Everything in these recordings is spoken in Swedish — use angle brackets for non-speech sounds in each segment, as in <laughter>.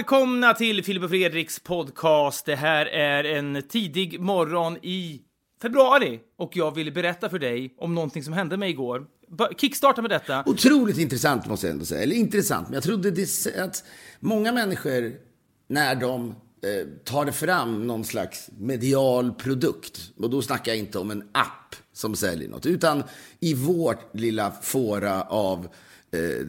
välkomna till Filip och Fredriks podcast. Det här är en tidig morgon i februari och jag vill berätta för dig om någonting som hände mig igår. Kickstarta med detta. Otroligt intressant måste jag ändå säga. Eller intressant, men jag trodde det, att många människor när de eh, tar fram någon slags medial produkt, och då snackar jag inte om en app som säljer något, utan i vårt lilla fåra av eh,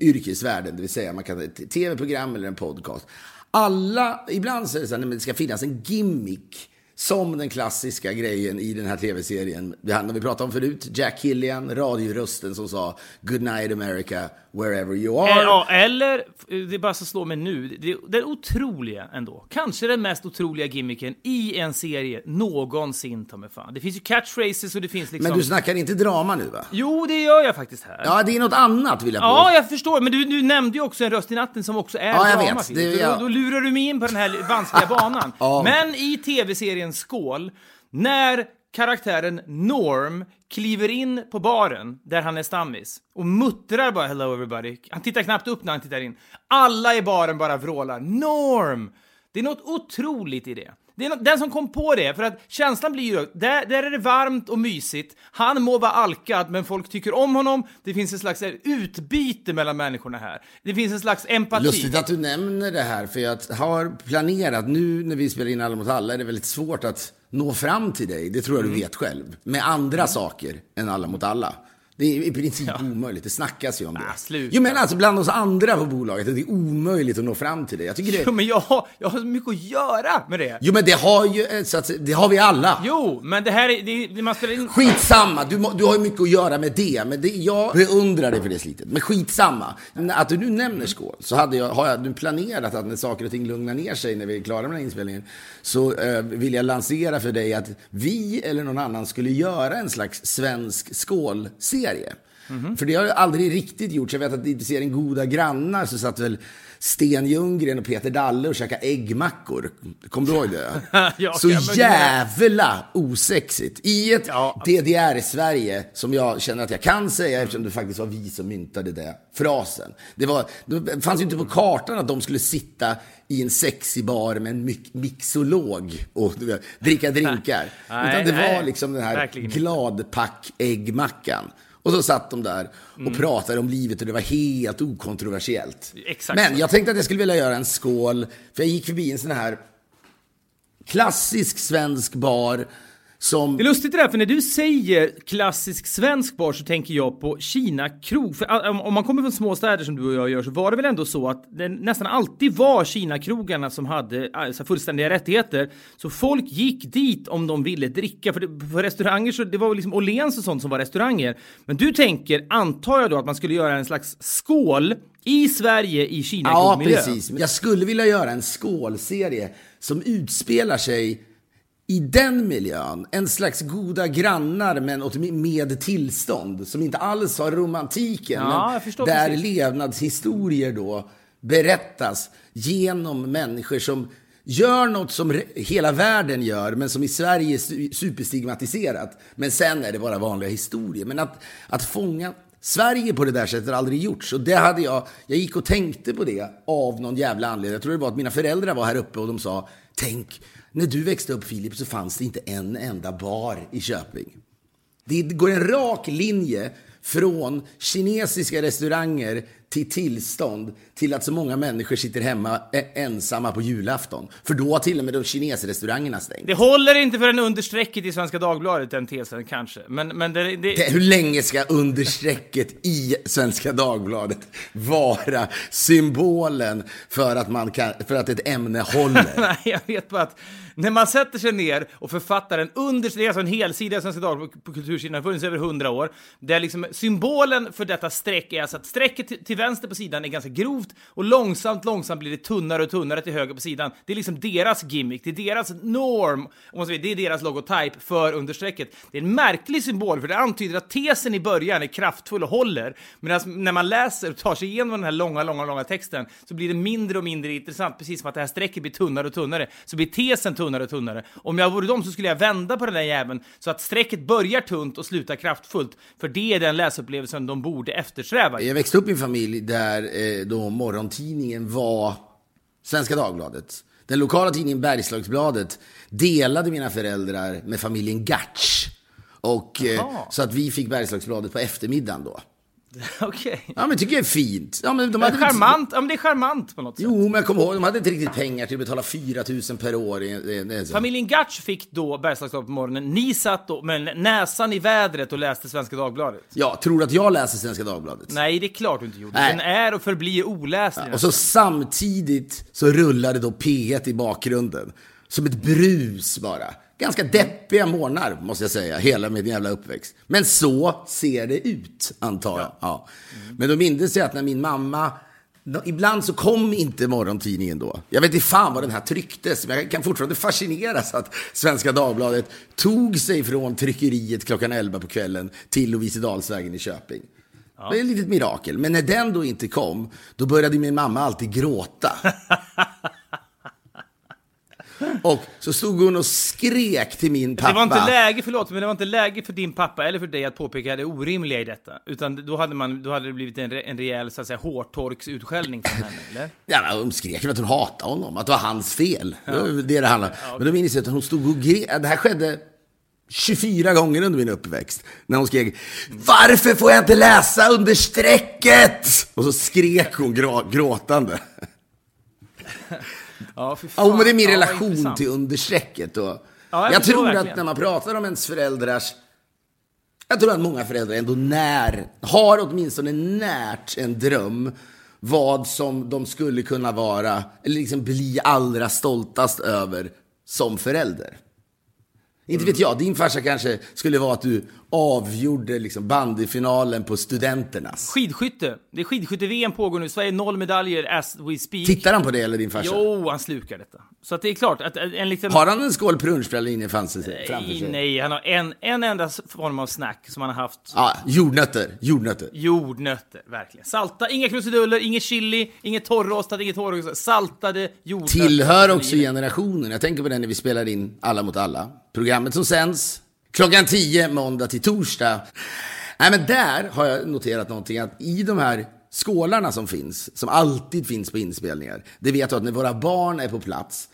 yrkesvärlden, det vill säga man kan ett tv-program eller en podcast. Alla, ibland så är det så här, nej, men det ska finnas en gimmick som den klassiska grejen i den här tv-serien. Vi hade vi pratade om förut. Jack Killian, radiorösten som sa Good night America, wherever you Eh, are. Ja, eller, det är bara så slå mig nu, det, det är otroliga ändå. Kanske den mest otroliga gimmicken i en serie någonsin, ta mig fan. Det finns ju catchphrases och det finns liksom... Men du snackar inte drama nu va? Jo, det gör jag faktiskt här. Ja, det är något annat vill jag Ja, påstå. jag förstår. Men du, du nämnde ju också en röst i natten som också är Ja, jag drama, vet. Det- ja. Då, då lurar du mig in på den här vanskliga <laughs> banan. Ja. Men i tv-serien en Skål, när karaktären Norm kliver in på baren där han är stammis och muttrar bara “Hello everybody”. Han tittar knappt upp när han tittar in. Alla i baren bara vrålar “Norm!” Det är något otroligt i det. Det är den som kom på det, för att känslan blir ju, där, där är det varmt och mysigt, han må vara alkad men folk tycker om honom, det finns en slags utbyte mellan människorna här. Det finns en slags empati. Lustigt att du nämner det här, för jag har planerat, nu när vi spelar in Alla mot alla, är det väldigt svårt att nå fram till dig, det tror jag du Mm. vet själv, med andra saker än Alla mot alla. Det är i princip omöjligt, det snackas ju om det. Ah, sluta. Jo men alltså bland oss andra på bolaget, det är omöjligt att nå fram till dig. Jag tycker det... Jo, men jag, har- jag har så mycket att göra med det. Jo men det har ju, eh, så att, det har vi alla. Jo, men det här är, det, det, man spelar in... Skitsamma, du, du har ju mycket att göra med det. Men det, jag beundrar dig för det slitet. Men skitsamma. Att du nu nämner skål, så hade jag, har jag nu planerat att när saker och ting lugnar ner sig när vi är klara med den här inspelningen, så eh, vill jag lansera för dig att vi eller någon annan skulle göra en slags svensk skålserie. För det har aldrig riktigt gjorts. Jag vet att i serien Goda grannar så satt väl Sten Ljunggren och Peter Dalle och käkade äggmackor. Kommer du ihåg det? <laughs> Ja, så ja, jävla osexigt. I ett Ja. DDR-Sverige, som jag känner att jag kan säga eftersom det faktiskt var vi som myntade det frasen. Det, var, det fanns ju inte på kartan att de skulle sitta i en sexig bar med en mix- mixolog och vet, dricka drinkar. <laughs> Nej, Utan det nej, var liksom den här gladpack-äggmackan. Och så satt de där och Mm. pratade om livet och det var helt okontroversiellt. Exakt Men jag tänkte att jag skulle vilja göra en skål, för jag gick förbi en sån här klassisk svensk bar som... Det är lustigt det där, för när du säger klassisk svensk bar så tänker jag på Kina krog. För ah, om- man kommer från små städer som du och jag gör så var det väl ändå så att det nästan alltid var Kina-krogarna som hade alltså, fullständiga rättigheter. Så folk gick dit om de ville dricka. För det, på restauranger så det var väl liksom Åhléns och sånt som var restauranger. Men du tänker, antar jag då, att man skulle göra en slags skål i Sverige i kina Ja, precis. Jag skulle vilja göra en skålserie som utspelar sig i den miljön. En slags goda grannar men med tillstånd. Som inte alls har romantiken. Ja, men där precis. levnadshistorier då berättas genom människor som gör något som hela världen gör, men som i Sverige är su- superstigmatiserat. Men sen är det bara vanliga historier. Men att, att fånga Sverige på det där sättet har aldrig gjorts. Och det hade jag, jag gick och tänkte på det av någon jävla anledning. Jag tror det var att mina föräldrar var här uppe och de sa, tänk, när du växte upp Filip så fanns det inte en enda bar i Köping. Det går en rak linje från kinesiska restauranger till tillstånd till att så många människor sitter hemma eh, ensamma på julafton. För då har till och med de kinesrestaurangerna stängt. Det håller inte för en understrecket i Svenska Dagbladet, den tesen kanske. Men, men det, det, Hur länge ska understrecket i Svenska Dagbladet vara symbolen för att, man kan, för att ett ämne håller? <laughs> Nej, jag vet bara att när man sätter sig ner och författar en under, det är alltså en helsida i Svenska Dagbladet på kultursidan, funnits över hundra år, där liksom symbolen för detta streck är alltså att strecket till, till vänster på sidan är ganska grovt och långsamt, långsamt blir det tunnare och tunnare till höger på sidan. Det är liksom deras gimmick, det är deras norm, om man säger, det är deras logotyp för understrecket. Det är en märklig symbol, för det antyder att tesen i början är kraftfull och håller, medan när man läser och tar sig igenom den här långa, långa, långa texten så blir det mindre och mindre intressant, precis som att det här strecket blir tunnare och tunnare, så blir tesen tunnare och tunnare. Om jag vore dem så skulle jag vända på den där jäveln så att strecket börjar tunt och slutar kraftfullt, för det är den läsupplevelsen de borde eftersträva. Jag växte upp i en familj där eh, då morgontidningen var Svenska Dagbladet. Den lokala tidningen Bergslagsbladet delade mina föräldrar med familjen Gartz. Och, eh, Jaha. så att vi fick Bergslagsbladet på eftermiddagen då. <laughs> Okej. Ja, men tycker jag är fint. Ja, men de Det är hade inte- charmant, ja men det är charmant på något sätt. Jo, men jag kommer ihåg, de hade inte riktigt pengar till att betala 4 000 per år. i- Familjen Gatch fick då Bergslagsdagen på morgonen. Ni satt då med näsan i vädret och läste Svenska Dagbladet. Ja, tror du att jag läser Svenska Dagbladet? Nej, det är klart du inte gjorde. Nej. Den är och förblir oläslig. Och så samtidigt så rullade då P1 i bakgrunden. Som ett brus bara. Ganska deppiga morgnar, måste jag säga, hela min jävla uppväxt. Men så ser det ut, antar jag. Ja. Men då minns jag att när min mamma... Ibland så kom inte morgontidningen då. Jag vet inte fan vad den här trycktes, men jag kan fortfarande fascineras att Svenska Dagbladet tog sig från tryckeriet klockan 11 på kvällen till Lovisedalsvägen i Köping. Det är ett litet mirakel. Men när den då inte kom, då började min mamma alltid gråta. <laughs> Och så stod hon och skrek till min pappa. Det var inte läge, förlåt, men det var inte läge för din pappa eller för dig att påpeka det orimliga i detta. Utan då hade, man, då hade det blivit en, en rejäl, så att säga, hårtorksutskällning från henne, eller? <laughs> Ja, hon skrek för att hon hatade honom, att det var hans fel. Det var det det handlade om. Men då minns jag att hon stod och grät. Det här skedde 24 gånger under min uppväxt. När hon skrek Varför får jag inte läsa under strecket? Och så skrek hon grå, gråtande. Ja, fy fan. Ja, men det är min Ja, relation intressant. till understrecket. Och jag jag förstår tror verkligen. att när man pratar om ens föräldrars... Jag tror att många föräldrar ändå när, har åtminstone närt en dröm vad som de skulle kunna vara, eller liksom bli allra stoltast över som förälder. Inte vet jag, din farsa kanske skulle vara att du avgjorde liksom bandyfinalen på studenternas. Skidskytte. Det är skidskytte-VM pågår nu. Sverige noll medaljer as we speak. Tittar han på det eller din farsa? Jo, han slukar detta. Så att det är klart att en en liten... Har han en skål punschpraline framför sig? framför Nej, sig? nej, han har en, en enda form av snack som han har haft. Ja, jordnötter. Jordnötter. Jordnötter, verkligen. Salta, inga krusiduller, inget chili, inget torrostat, inget torrostat. Saltade jordnötter. Tillhör också generationen. Jag tänker på det när vi spelar in Alla mot alla. Programmet som sänds klockan 10 måndag till torsdag. Nej, men där har jag noterat någonting att i de här skålarna som finns, som alltid finns på inspelningar, det vet jag att när våra barn är på plats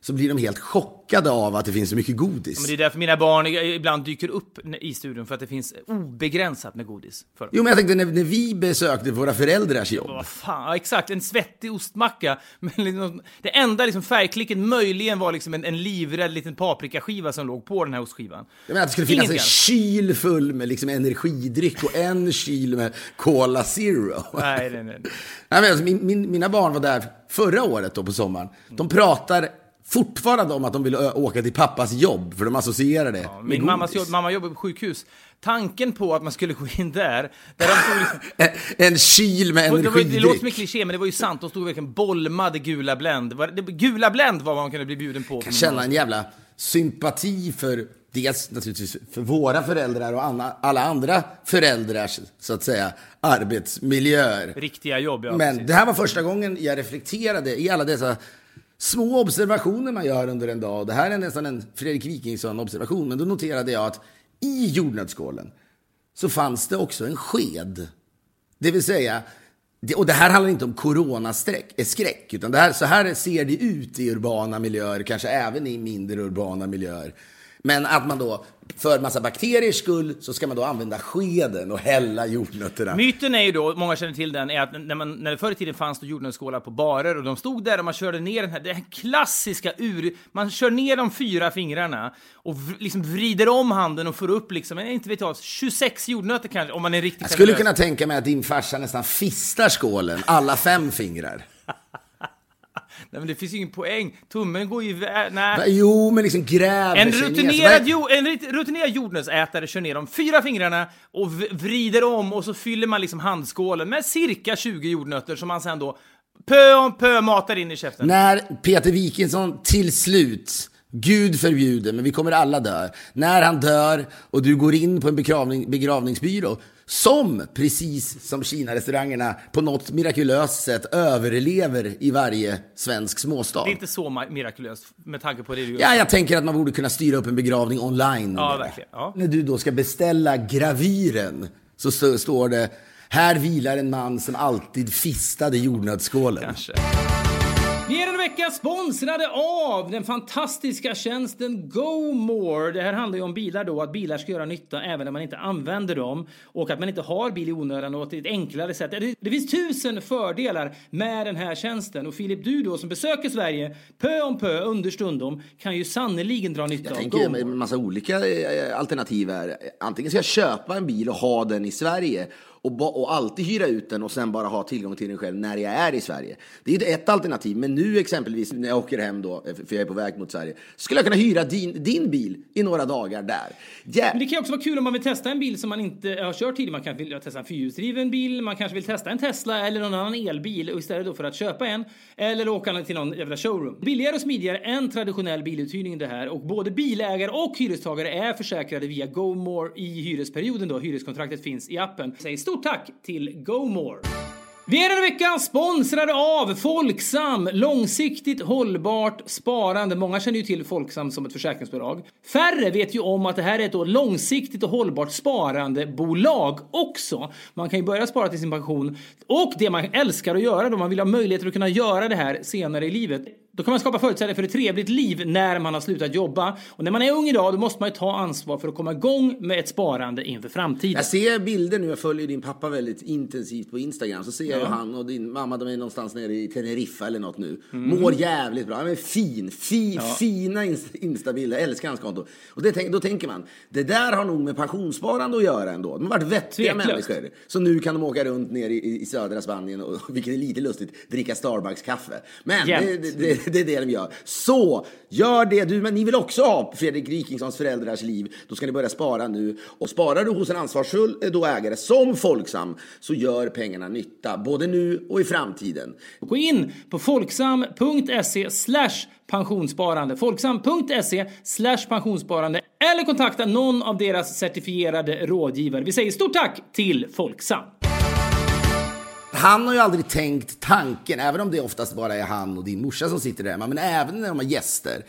så blir de helt chockade av att det finns så mycket godis. Men det är därför mina barn ibland dyker upp i studion, för att det finns obegränsat med godis. För dem. Jo, men jag tänkte när, när vi besökte våra föräldrars jobb. Vad fan, ja, exakt. En svettig ostmacka. <laughs> Men liksom, det enda liksom färgklicken möjligen var liksom en, en livrädd liten paprikaskiva som låg på den här ostskivan. Jag menar att det skulle finnas Ingenting en kyl full med liksom energidryck och en kyl med Cola Zero. Nej, nej, nej. <laughs> Nej, men alltså, min, min, mina barn var där förra året då på sommaren. De pratar fortfarande om att de vill åka till pappas jobb, för de associerar det med Min mammas jobb, mamma jobbar på sjukhus. Tanken på att man skulle gå in där, där de stod liksom, <laughs> En, en kyl med det, var, det låter som en energidryck. kliché, men det var ju sant. De stod verkligen bolmade gula Blend. Det- Gula Blend var vad man kunde bli bjuden på. Jag känna en jävla sympati för dels naturligtvis för våra föräldrar och alla andra föräldrars, så att säga, arbetsmiljöer. Riktiga jobb, ja. Men precis. det här var första gången jag reflekterade i alla dessa små observationer man gör under en dag. Det här är nästan en Fredrik Wikingsson-observation, men då noterade jag att i jordnötsskålen så fanns det också en sked. Det vill säga, och det här handlar inte om coronaskräck, eh, utan det här, så här ser det ut i urbana miljöer, kanske även i mindre urbana miljöer. Men att man då, för massa bakteriers skull, så ska man då använda skeden och hälla jordnötterna. Myten är ju då, många känner till den, är att när, man, när det förr i tiden fanns då jordnötsskålar på barer och de stod där och man körde ner den här, det här klassiska ur, man kör ner de fyra fingrarna och liksom vrider om handen och får upp liksom, inte vet jag, 26 jordnötter kanske, om man är riktigt Jag skulle kunna tänka mig att din farsa nästan fistar skålen, alla fem fingrar. Nej men det finns ju ingen poäng, tummen går ju iväg, nej. Va, Jo, men liksom gräver En sig ner. rutinerad, Så- jo, en rutinerad jordnötsätare kör ner de fyra fingrarna och vrider om och så fyller man liksom handskålen med cirka 20 jordnötter som man sen då pö om pö matar in i käften. När Peter Wikingsson till slut, Gud förbjude, men vi kommer alla dö. När han dör och du går in på en begravning, begravningsbyrå som, precis som Kina-restaurangerna, på något mirakulöst sätt överlever i varje svensk småstad. Det är inte så mirakulöst med tanke på det du. Ja, jag tänker att man borde kunna styra upp en begravning online. Ja, verkligen. Ja. När du då ska beställa gravyren så stå, står det här vilar en man som alltid fistade jordnötsskålen. Kanske. Vecka sponsrade av den fantastiska tjänsten GoMore. Det här handlar ju om bilar då, att bilar ska göra nytta även när man inte använder dem och att man inte har bil i onödan och ett enklare sätt. Det, finns tusen fördelar med den här tjänsten och Filip, du då som besöker Sverige pö om pö understundom kan ju sannoliken dra nytta Jag av tänker GoMore. en massa olika eh, alternativ här. Antingen ska jag köpa en bil och ha den i Sverige och, ba- och alltid hyra ut den och sen bara ha tillgång till den själv när jag är i Sverige. Det är ett alternativ, men nu exempelvis när jag åker hem då, eh, för jag är på väg mot Sverige, skulle jag kunna hyra din, din bil i några dagar där. Yeah. Men det kan ju också vara kul om man vill testa en bil som man inte har kört tidigare. Man kanske vill testa en fyrhjulsdriven bil, man kanske vill testa en Tesla eller någon annan elbil och istället då för att köpa en eller åka till någon jävla showroom. Billigare och smidigare än traditionell biluthyrning det här och både bilägare och hyrestagare är försäkrade via GoMore i hyresperioden då hyreskontraktet finns i appen. Säg stort tack till GoMore. Vi är den vecka veckan sponsrade av Folksam, långsiktigt hållbart sparande. Många känner ju till Folksam som ett försäkringsbolag. Färre vet ju om att det här är ett då långsiktigt och hållbart sparandebolag också. Man kan ju börja spara till sin pension och det man älskar att göra då man vill ha möjligheter att kunna göra det här senare i livet. Då kan man skapa förutsättningar för ett trevligt liv när man har slutat jobba. Och när man är ung idag då måste man ju ta ansvar för att komma igång med ett sparande inför framtiden. Jag ser bilder nu, jag följer din pappa väldigt intensivt på Instagram. Så ser jag ju han och din mamma, de är någonstans nere i Teneriffa eller något nu. Mm. Mår jävligt bra. Han är fin, fi, fina inst- instabilder. Jag älskar hans konto. Och det, då tänker man, det där har nog med pensionssparande att göra ändå. De har varit vettiga Tveklöst. människor. Så nu kan de åka runt ner i, i södra Spanien och, <laughs> vilket är lite lustigt, dricka Starbucks-kaffe. Men Jämt. det, det, <laughs> det är det de gör. Så, gör det du. Men ni vill också ha Fredrik Wikingssons föräldrars liv. Då ska ni börja spara nu. Och sparar du hos en ansvarsfull eh, då ägare som Folksam så gör pengarna nytta. Både nu och i framtiden. Gå in på folksam.se slash pensionssparande. Folksam.se slash pensionssparande eller kontakta någon av deras certifierade rådgivare. Vi säger stort tack till Folksam. Han har ju aldrig tänkt tanken, även om det oftast bara är han och din morsa som sitter där hemma, men även när de har gäster.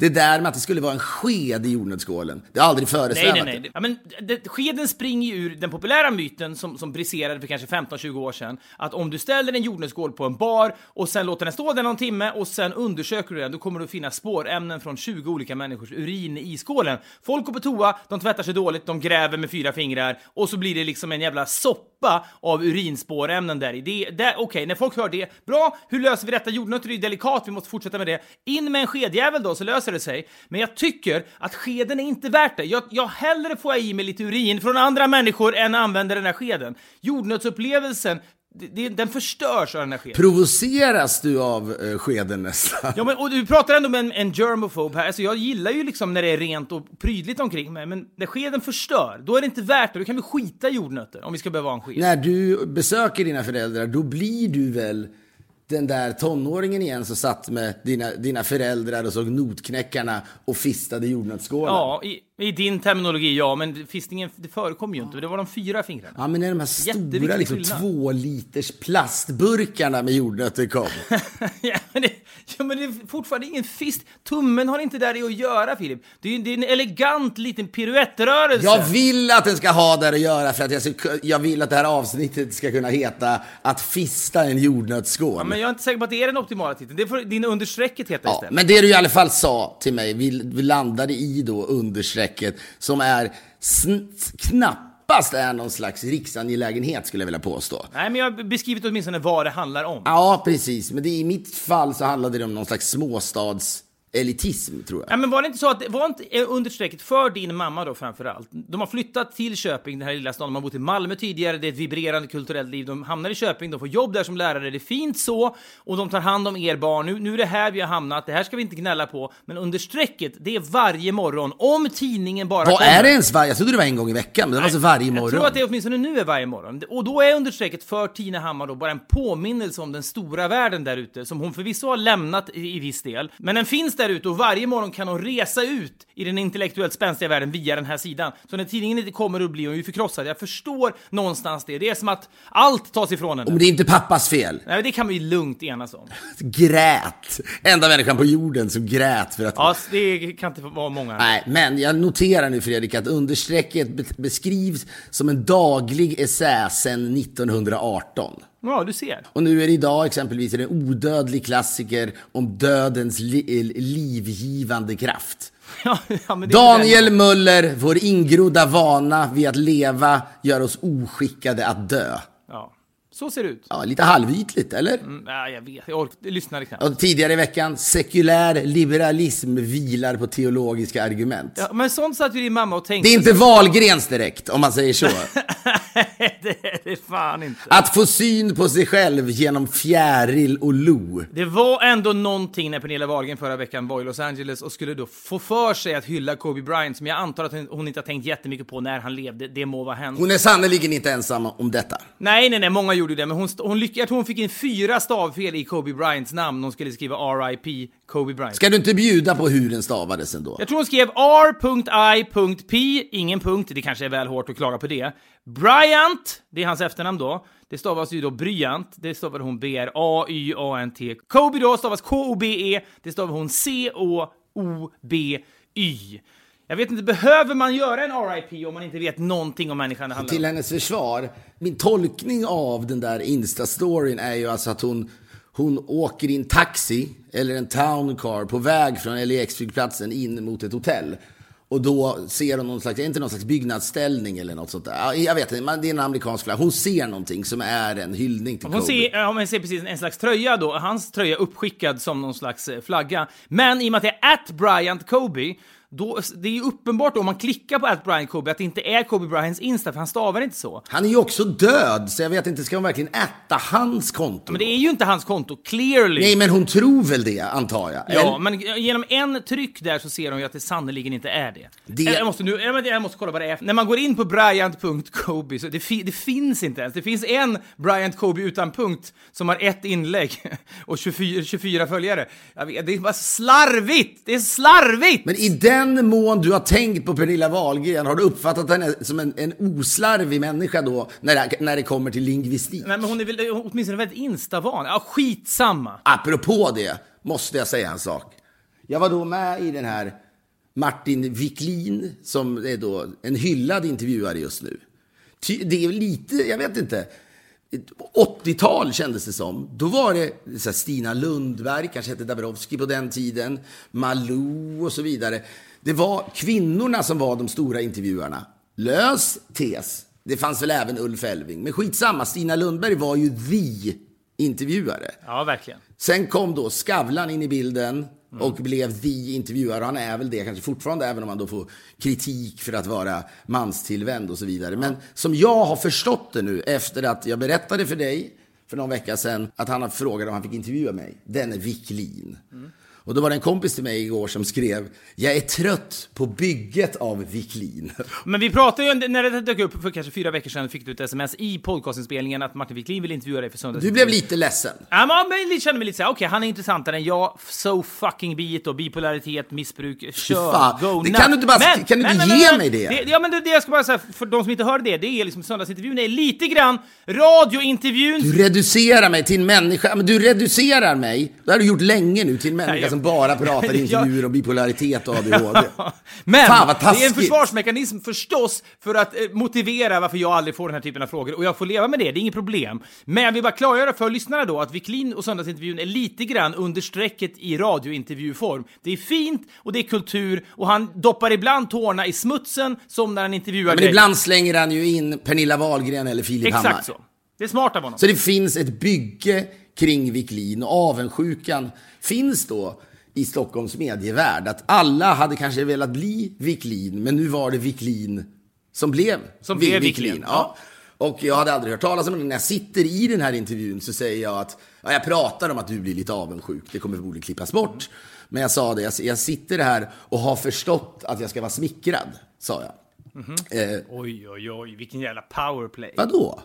Det där med att det skulle vara en sked i jordnötsskålen, det har aldrig Nej, föresvävat nej, nej. Ja, men det, skeden springer ju ur den populära myten som, som briserade för kanske 15-20 år sedan. Att om du ställer en jordnötsskål på en bar och sen låter den stå där någon timme och sen undersöker du den, då kommer du finna spårämnen från 20 olika människors urin i skålen. Folk går på toa, de tvättar sig dåligt, de gräver med fyra fingrar och så blir det liksom en jävla soppa av urinspårämnen där i. Det, det, Okej, när folk hör det, bra, hur löser vi detta? Jordnötter är ju delikat, vi måste fortsätta med det. In med en skedjävel då, så löser det sig. Men jag tycker att skeden är inte värt det. Jag, jag hellre får jag i mig lite urin från andra människor än använder den här skeden. Jordnötsupplevelsen, det, den förstörs av den här skeden. Provoceras du av eh, skeden nästan? Ja, men och du pratar ändå med en, en germophobe här. Alltså, jag gillar ju liksom när det är rent och prydligt omkring mig, men när skeden förstör, då är det inte värt det. Då kan vi skita i jordnötter om vi ska behöva ha en sked. När du besöker dina föräldrar, då blir du väl den där tonåringen igen som satt med dina, dina föräldrar och såg Notknäckarna och fistade jordnötsskålar? Ja, i, I din terminologi, ja, men fistingen det förekom ju inte. Det var de fyra fingrarna. Ja, men när de här stora liksom, två liters plastburkarna med jordnötter kom. <laughs> ja, men det, ja, men det är fortfarande ingen fist. Tummen har inte där i att göra, Filip. Det är, det är en elegant liten piruettrörelse. Jag vill att den ska ha där att göra för att jag, ska, jag vill att det här avsnittet ska kunna heta att fista en jordnötsskål. Ja, men jag är inte säker på att det är den optimala titeln. Det får din understrecket heta Ja, istället. men det du i alla fall sa till mig, vi, vi landade i då understrecket som är knappast är någon slags riksangelägenhet skulle jag vilja påstå. Nej, men jag har beskrivit åtminstone vad det handlar om. Ja, precis. Men det, i mitt fall så handlade det om någon slags småstadselitism, tror jag. Ja, men var det inte så att det var inte eh, understrecket för din mamma då framför allt? De har flyttat till Köping, den här lilla staden. De har bott i Malmö tidigare. Det är ett vibrerande kulturellt liv. De hamnar i Köping, de får jobb där som lärare. Det är fint så. Och de tar hand om er barn. Nu, nu är det här vi har hamnat. Det här ska vi inte gnälla på. Men understrecket, det är varje morgon. Om tidningen bara Vad kommer. är det ens varje? Jag trodde det var en gång i veckan, men det var alltså varje morgon. Jag tror att det åtminstone nu är varje morgon. Och då är understrecket för Tina Hammar då bara en påminnelse om den stora världen där ute, som hon förvisso har lämnat i, i viss del. Men den finns där ute och varje morgon kan hon resa ut i den intellektuellt spänstiga världen via den här sidan. Så när tidningen inte kommer då blir hon ju förkrossad. Jag förstår någonstans det. Det är som att allt tas ifrån henne. Om det är inte pappas fel. Nej, det kan vi lugnt enas om. <laughs> Grät. Enda människan på jorden som grät för att... Ja, det kan inte vara många. Nej, men jag noterar nu Fredrik att understrecket be- beskrivs som en daglig essä sedan 1918. Ja, du ser. Och nu är det idag exempelvis en odödlig klassiker om dödens li- livgivande kraft. <laughs> Ja, ja, Daniel Möller, vår ingrodda vana vid att leva gör oss oskickade att dö. Så ser det ut. Ja, lite halvytligt, eller? Mm, ja, jag vet, jag ork- jag lyssnade knappt. Och tidigare i veckan, sekulär liberalism vilar på teologiska argument. Ja, men sånt satt ju din mamma och tänkte. Det är inte Wahlgrens direkt, om man säger så. <laughs> det är det fan inte. Att få syn på sig själv genom fjäril och lo. Det var ändå någonting när Pernilla Wahlgren förra veckan var i Los Angeles och skulle då få för sig att hylla Kobe Bryant som jag antar att hon- hon inte har tänkt jättemycket på när han levde. Det må vara hänt. Hon är sannerligen inte ensam om detta. Nej, nej, nej, många gjorde det, men hon, hon lyck- jag tror hon fick in fyra stavfel i Kobe Bryants namn. Hon skulle skriva R.I.P. Kobe Bryant. Ska du inte bjuda på hur den stavades ändå? Jag tror hon skrev R.I.P. Ingen punkt, det kanske är väl hårt att klaga på det. Bryant, det är hans efternamn då. Det stavas ju då Bryant, det stavade hon B-R-A-Y-A-N-T. Kobe då stavas K-O-B-E, det stavar hon C-O-O-B-Y. Jag vet inte, behöver man göra en R.I.P. om man inte vet någonting om människan det handlar Till om? hennes försvar, min tolkning av den där Insta-storyn är ju alltså att hon, hon åker i en taxi eller en town car på väg från LAX-flygplatsen in mot ett hotell. Och då ser hon någon slags, inte någon slags byggnadsställning eller något sånt där? Ja, Jag vet inte, men det är en amerikansk flagg. Hon ser någonting som är en hyllning till Hon Kobe. ser, ja, man ser precis en slags tröja då, hans tröja uppskickad som någon slags eh, flagga. Men i och med att det är at Bryant Kobe, då, det är ju uppenbart då, om man klickar på at Bryant Kobe att det inte är Kobe Bryants Insta, för han stavar inte så. Han är ju också död, så jag vet inte, ska hon verkligen äta hans konto? Men det är ju inte hans konto, clearly. Nej, men hon tror väl det, antar jag? Ja, Eller? men genom en tryck där så ser hon ju att det sannerligen inte är det. Det- Jag, måste nu, jag, måste kolla vad det är. När man går in på bryant.kobe, så det, fi, det finns inte ens. Det finns en Bryant Kobe utan punkt som har ett inlägg <laughs> och 24, 24 följare. Vet, det är bara slarvigt! Det är slarvigt! Men i den mån du har tänkt på Pernilla Wahlgren, har du uppfattat henne som en, en oslarvig människa då, när det, när det kommer till lingvistik? Nej, men hon är väl åtminstone väldigt instavan. Ja, skitsamma. Apropå det, måste jag säga en sak. Jag var då med i den här Martin Wiklin, som är då en hyllad intervjuare just nu. Det är lite, jag vet inte, 80-tal kändes det som. Då var det Stina Lundberg, kanske hette Dabrowski på den tiden, Malou och så vidare. Det var kvinnorna som var de stora intervjuarna. Lös tes. Det fanns väl även Ulf Elving. Men skitsamma, Stina Lundberg var ju the intervjuare. Ja, verkligen. Sen kom då Skavlan in i bilden och blev the intervjuare. Han är väl det kanske fortfarande, även om han då får kritik för att vara manstillvänd och så vidare. Men som jag har förstått det nu, efter att jag berättade för dig för någon vecka sedan att han har frågat om han fick intervjua mig. Den är Wiklin. Och då var det en kompis till mig igår som skrev, jag är trött på bygget av Wiklin. <laughs> Men vi pratade ju, när det dök upp för kanske fyra veckor sedan, fick du ett sms i podcastinspelningen att Martin Wiklin vill intervjua dig för söndags. Du blev lite ledsen. Ja, men jag kände mig lite såhär, okej, han är intressantare än jag. So fucking be it och bipolaritet, missbruk, kör, fan, go det kan du inte bara- kan du inte ge mig det? Ja, men det, det jag ska bara säga, för de som inte hörde det, det är liksom söndagsintervjun är lite grann radiointervjun. Du reducerar mig till en människa, men du reducerar mig, det har du gjort länge nu, till en människa Nej, jag- som bara <laughs> pratar intervjuer om bipolaritet och ADHD. <laughs> Men Fan, vad det är en försvarsmekanism förstås för att eh, motivera varför jag aldrig får den här typen av frågor och jag får leva med det, det är inget problem. Men jag vill bara klargöra för lyssnarna då att Wiklin och söndagsintervjun är lite grann under strecket i radiointervjuform. Det är fint och det är kultur och han doppar ibland tårna i smutsen som när han intervjuar Men dig. ibland slänger han ju in Pernilla Wahlgren eller Filip Hammar. Exakt så. Det är smart av honom. Så det finns ett bygge kring Wiklin och avundsjukan finns då i Stockholms medievärld. Att alla hade kanske velat bli Wiklin, men nu var det Wiklin som blev Som blev Wiklin, Ja. Och jag hade aldrig hört talas om det. När jag sitter i den här intervjun så säger jag att, ja, jag pratar om att du blir lite avundsjuk. Det kommer förmodligen klippas bort. Men jag sa det, jag, jag sitter här och har förstått att jag ska vara smickrad, sa jag. Eh, Oj, oj, oj, vilken jävla powerplay. vadå?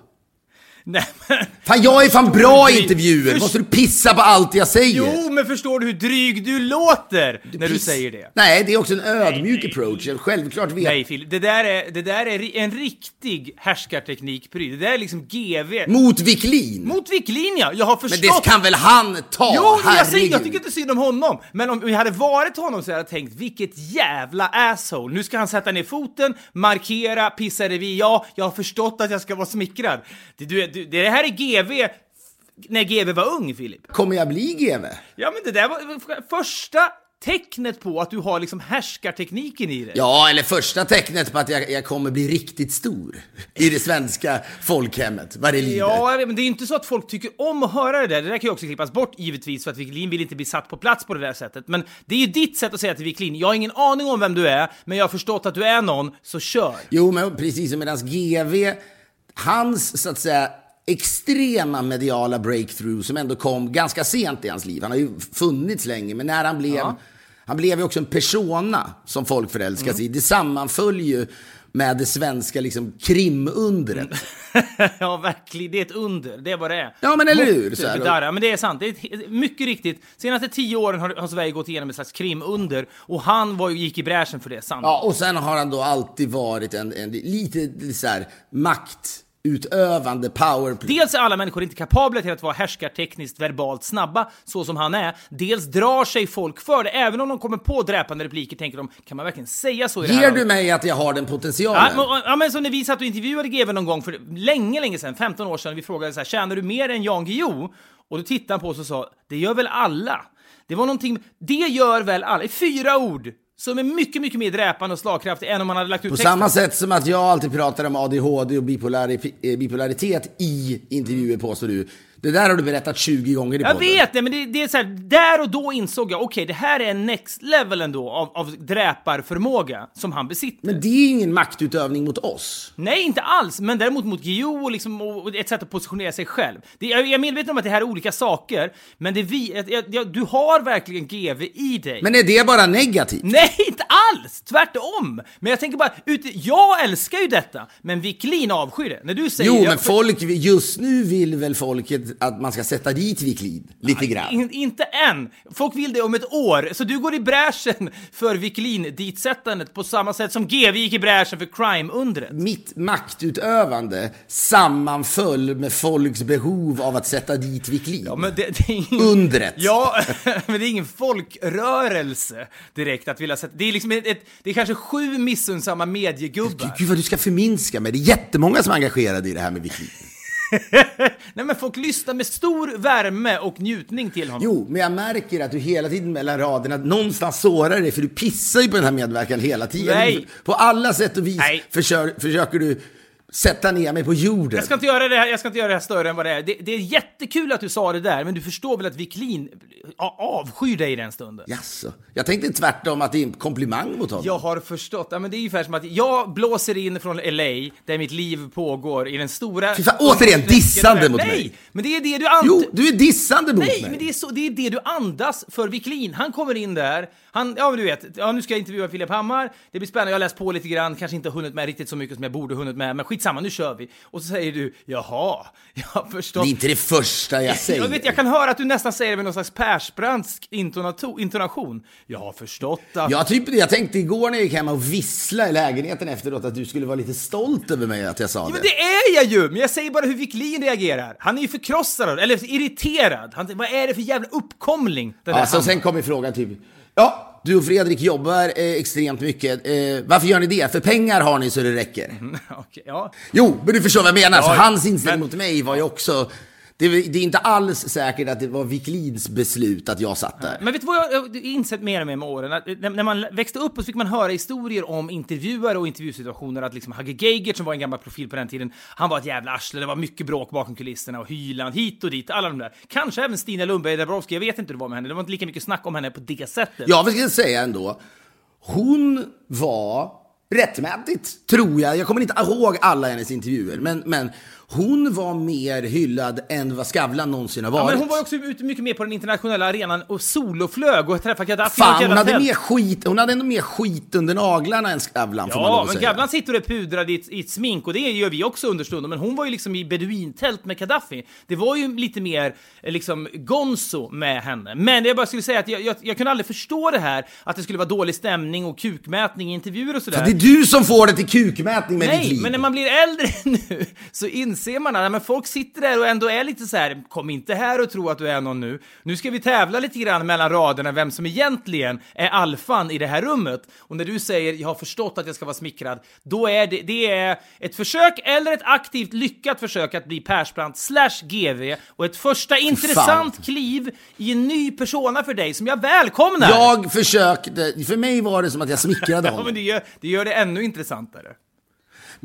Nej, men... Fan, jag är fan bra i intervjuer! Måste du pissa på allt jag säger? Jo, men förstår du hur dryg du låter när du Piss. säger det? Nej, det är också en ödmjuk nej. approach. Jag självklart vet. Nej, Phil, det där är, det där är en riktig härskarteknik-pryl. Det där är liksom GV. Mot Wiklin. Mot Wiklin, ja! Jag har Men förstått... det kan väl han ta? Jo, men jag, säger, herregud. jag tycker inte synd om honom. Men om jag hade varit honom så hade jag tänkt, vilket jävla asshole. Nu ska han sätta ner foten, markera, pissa revir. Ja, jag har förstått att jag ska vara smickrad. Det, du, du, det här är GV när GV var ung, Filip. Kommer jag bli GV? Ja, men det där var första tecknet på att du har liksom härskartekniken i dig. Ja, eller första tecknet på att jag, jag kommer bli riktigt stor i det svenska folkhemmet, vad det lider. Ja, men det är ju inte så att folk tycker om att höra det där. Det där kan ju också klippas bort givetvis för att Wiklin vill inte bli satt på plats på det där sättet. Men det är ju ditt sätt att säga till Wiklin, jag har ingen aning om vem du är, men jag har förstått att du är någon, så kör. Jo, men precis som medans GV, hans så att säga extrema mediala breakthrough som ändå kom ganska sent i hans liv. Han har ju funnits länge, men när han blev, han blev ju också en persona som folk förälskas Mm. i. Det sammanföll ju med det svenska liksom, krimundret. <laughs> ja, verkligen. Det är ett under. Det är vad det är. Ja, men eller hur? Så här. Men det är sant. Det är mycket riktigt. Senaste tio åren har, har Sverige gått igenom ett slags krimunder och han var, gick i bräschen för det. Sant. Ja, och sen har han då alltid varit en, en lite, så här maktutövande powerplay. Dels är alla människor inte kapabla till att vara härskartekniskt verbalt snabba, så som han är. Dels drar sig folk för det. Även om de kommer på dräpande repliker tänker de, kan man verkligen säga så i det här Ger du mig att jag har den Ja, potentialen? men, ja, men så när vi satt och intervjuade GW någon gång för länge, länge sedan, 15 år sedan, vi frågade så här, tjänar du mer än Jan Guillou? Och då tittade han på oss och sa, det gör väl alla? Det var någonting, det gör väl alla, i fyra ord, som är mycket, mycket mer dräpande och slagkraftig än om man hade lagt ut På texten. samma sätt som att jag alltid pratar om ADHD och eh, bipolaritet i intervjuer påstår du. Det där har du berättat 20 gånger i Jag podden. vet det, men det, det är så här, där och då insåg jag, okej, det här är en next level ändå av, av dräparförmåga som han besitter. Men det är ingen maktutövning mot oss. Nej, inte alls, men däremot mot Guillou och, liksom, och ett sätt att positionera sig själv. Det, jag jag är medveten om att det här är olika saker, men det vi, jag, jag, jag, du har verkligen GV i dig. Men är det bara negativt? Nej, inte alls! Tvärtom! Men jag tänker bara, ut, jag älskar ju detta, men Wiklin avskyr det. När du säger... Jo, jag- men folk, just nu vill väl folket att man ska sätta dit Wiklin lite grann. In, inte än! Folk vill det om ett år, så du går i bräschen för Wiklin-ditsättandet på samma sätt som GV gick i bräschen för crime-undret. Mitt maktutövande sammanföll med folks behov av att sätta dit Wiklin. Ja, men det, det ingen... Undret. Ja, <laughs> men det är ingen folkrörelse direkt att vilja sätta... Det är liksom ett, ett, det är kanske sju missunnsamma mediegubbar. Gud vad du ska förminska mig. Det är jättemånga som är engagerade i det här med Wiklin. <laughs> Nej men folk lyssnar med stor värme och njutning till honom. Jo, men jag märker att du hela tiden mellan raderna någonstans sårar dig, för du pissar ju på den här medverkan hela tiden. Nej. På alla sätt och vis Nej. försöker, försöker du sätta ner mig på jorden. Jag ska inte göra det här, jag ska inte göra det här större än vad det är. Det, det är jättekul att du sa det där, men du förstår väl att Wiklin avskyr dig i den stunden? Jaså? Jag tänkte tvärtom att det är en komplimang mot honom. Jag har förstått. Ja, men det är ungefär som att jag blåser in från LA, där mitt liv pågår, i den stora... Fy fan, återigen, dissande mot Nej, mig. men det är det du ant... Jo, du är dissande mot Nej, mig. men det är, så, det är det du andas för Wiklin. Han kommer in där, han, ja men du vet, ja, nu ska jag intervjua Filip Hammar, det blir spännande, jag har läst på lite grann, kanske inte hunnit med riktigt så mycket som jag borde hunnit med, men skitsamma, nu kör vi. Och så säger du, jaha, <laughs> jag har förstått. Det är inte det första jag säger. <laughs> Jag, vet, jag kan höra att du nästan säger det med någon slags persbrandsk intonation. Jag har förstått att... Ja, typ det. Jag tänkte igår när jag gick hem och vissla i lägenheten efteråt att du skulle vara lite stolt över mig att jag sa Ja, det. men det är jag ju! Men jag säger bara hur Wiklin reagerar. Han är ju förkrossad, eller irriterad. Han, vad är det för jävla uppkomling? Den Ja, så sen kommer frågan typ, ja, du och Fredrik jobbar eh, extremt mycket. Eh, varför gör ni det? För pengar har ni så det räcker. <laughs> Okej, ja. Jo, men du förstår vad jag menar. så Ja, hans inställning men- mot mig var ju också... Det, det är inte alls säkert att det var Wiklins beslut att jag satt där. Men vet du vad jag har insett mer och mer med åren? Att när, man växte upp så fick man höra historier om intervjuare och intervjusituationer. Att liksom Hagge Geigert, som var en gammal profil på den tiden, han var ett jävla arsle. Det var mycket bråk bakom kulisserna och Hyland hit och dit. Alla de där. Kanske även Stina Lundberg Dabrowski. Jag vet inte hur det var med henne. Det var inte lika mycket snack om henne på det sättet. Jag vill säga ändå, hon var rättmätigt, tror jag. Jag kommer inte ihåg alla hennes intervjuer, men, men hon var mer hyllad än vad Skavlan någonsin har Ja, varit. men hon var också ute mycket mer på den internationella arenan och soloflög och träffade Gaddafi. Fan, och hon hade, mer skit, hon hade ändå mer skit under naglarna än Skavlan, får man lov Ja, att men säga. Gavlan sitter och är pudrad i ett, i ett smink och det gör vi också understundom. Men hon var ju liksom i beduintält med Gaddafi. Det var ju lite mer eh, liksom gonzo med henne. Men jag bara skulle säga att jag, jag, jag kunde aldrig förstå det här att det skulle vara dålig stämning och kukmätning i intervjuer och sådär. Det är du som får det till kukmätning med ditt Nej, liv. men när man blir äldre <laughs> nu så inser man att men folk sitter där och ändå är lite så här. kom inte här och tro att du är någon nu. Nu ska vi tävla lite grann mellan raderna vem som egentligen är alfan i det här rummet. Och när du säger jag har förstått att jag ska vara smickrad, då är det, det är ett försök eller ett aktivt lyckat försök att bli Persbrandt slash GV och ett första intressant kliv i en ny persona för dig som jag välkomnar. Jag försökte, för mig var det som att jag smickrade <laughs> Ja, honom. men det gör, det gör det ännu intressantare.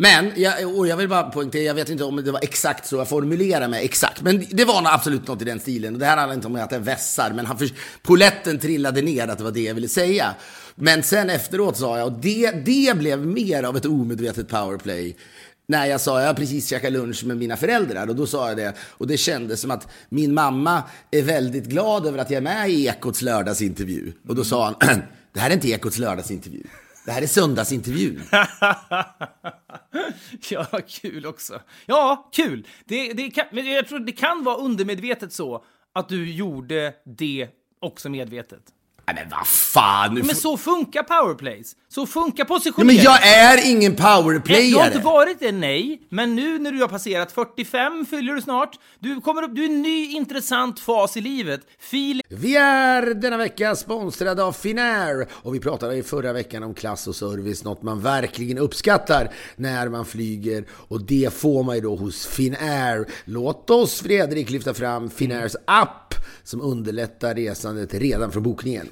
Men, jag, och jag vill bara poängtera, jag vet inte om det var exakt så jag formulerade mig exakt, men det var nog absolut något i den stilen. Och det här handlar inte om att jag vässar, men han för, poletten trillade ner att det var det jag ville säga. Men sen efteråt sa jag, och det, det blev mer av ett omedvetet powerplay, när jag sa jag har precis käkat lunch med mina föräldrar och då sa jag det och det kändes som att min mamma är väldigt glad över att jag är med i Ekots lördagsintervju. Och då sa han, <clears throat> det här är inte Ekots lördagsintervju, det här är söndagsintervjun. <laughs> <laughs> Ja, kul också. Ja, kul! Det, det kan, men jag tror det kan vara undermedvetet så att du gjorde det också medvetet. Nej men vad fan! Men så funkar powerplays. Så funkar Ja, positionering. men jag är ingen Du har powerplayare. inte varit det, nej. Men nu när du har passerat 45 fyller du snart. Du kommer upp, du är en ny intressant fas i livet. Fil Vi är denna vecka sponsrade av Finnair och vi pratade i förra veckan om klass och service, något man verkligen uppskattar när man flyger och det får man ju då hos Finnair. Låt oss Fredrik lyfta fram Finnairs app som underlättar resandet redan från bokningen.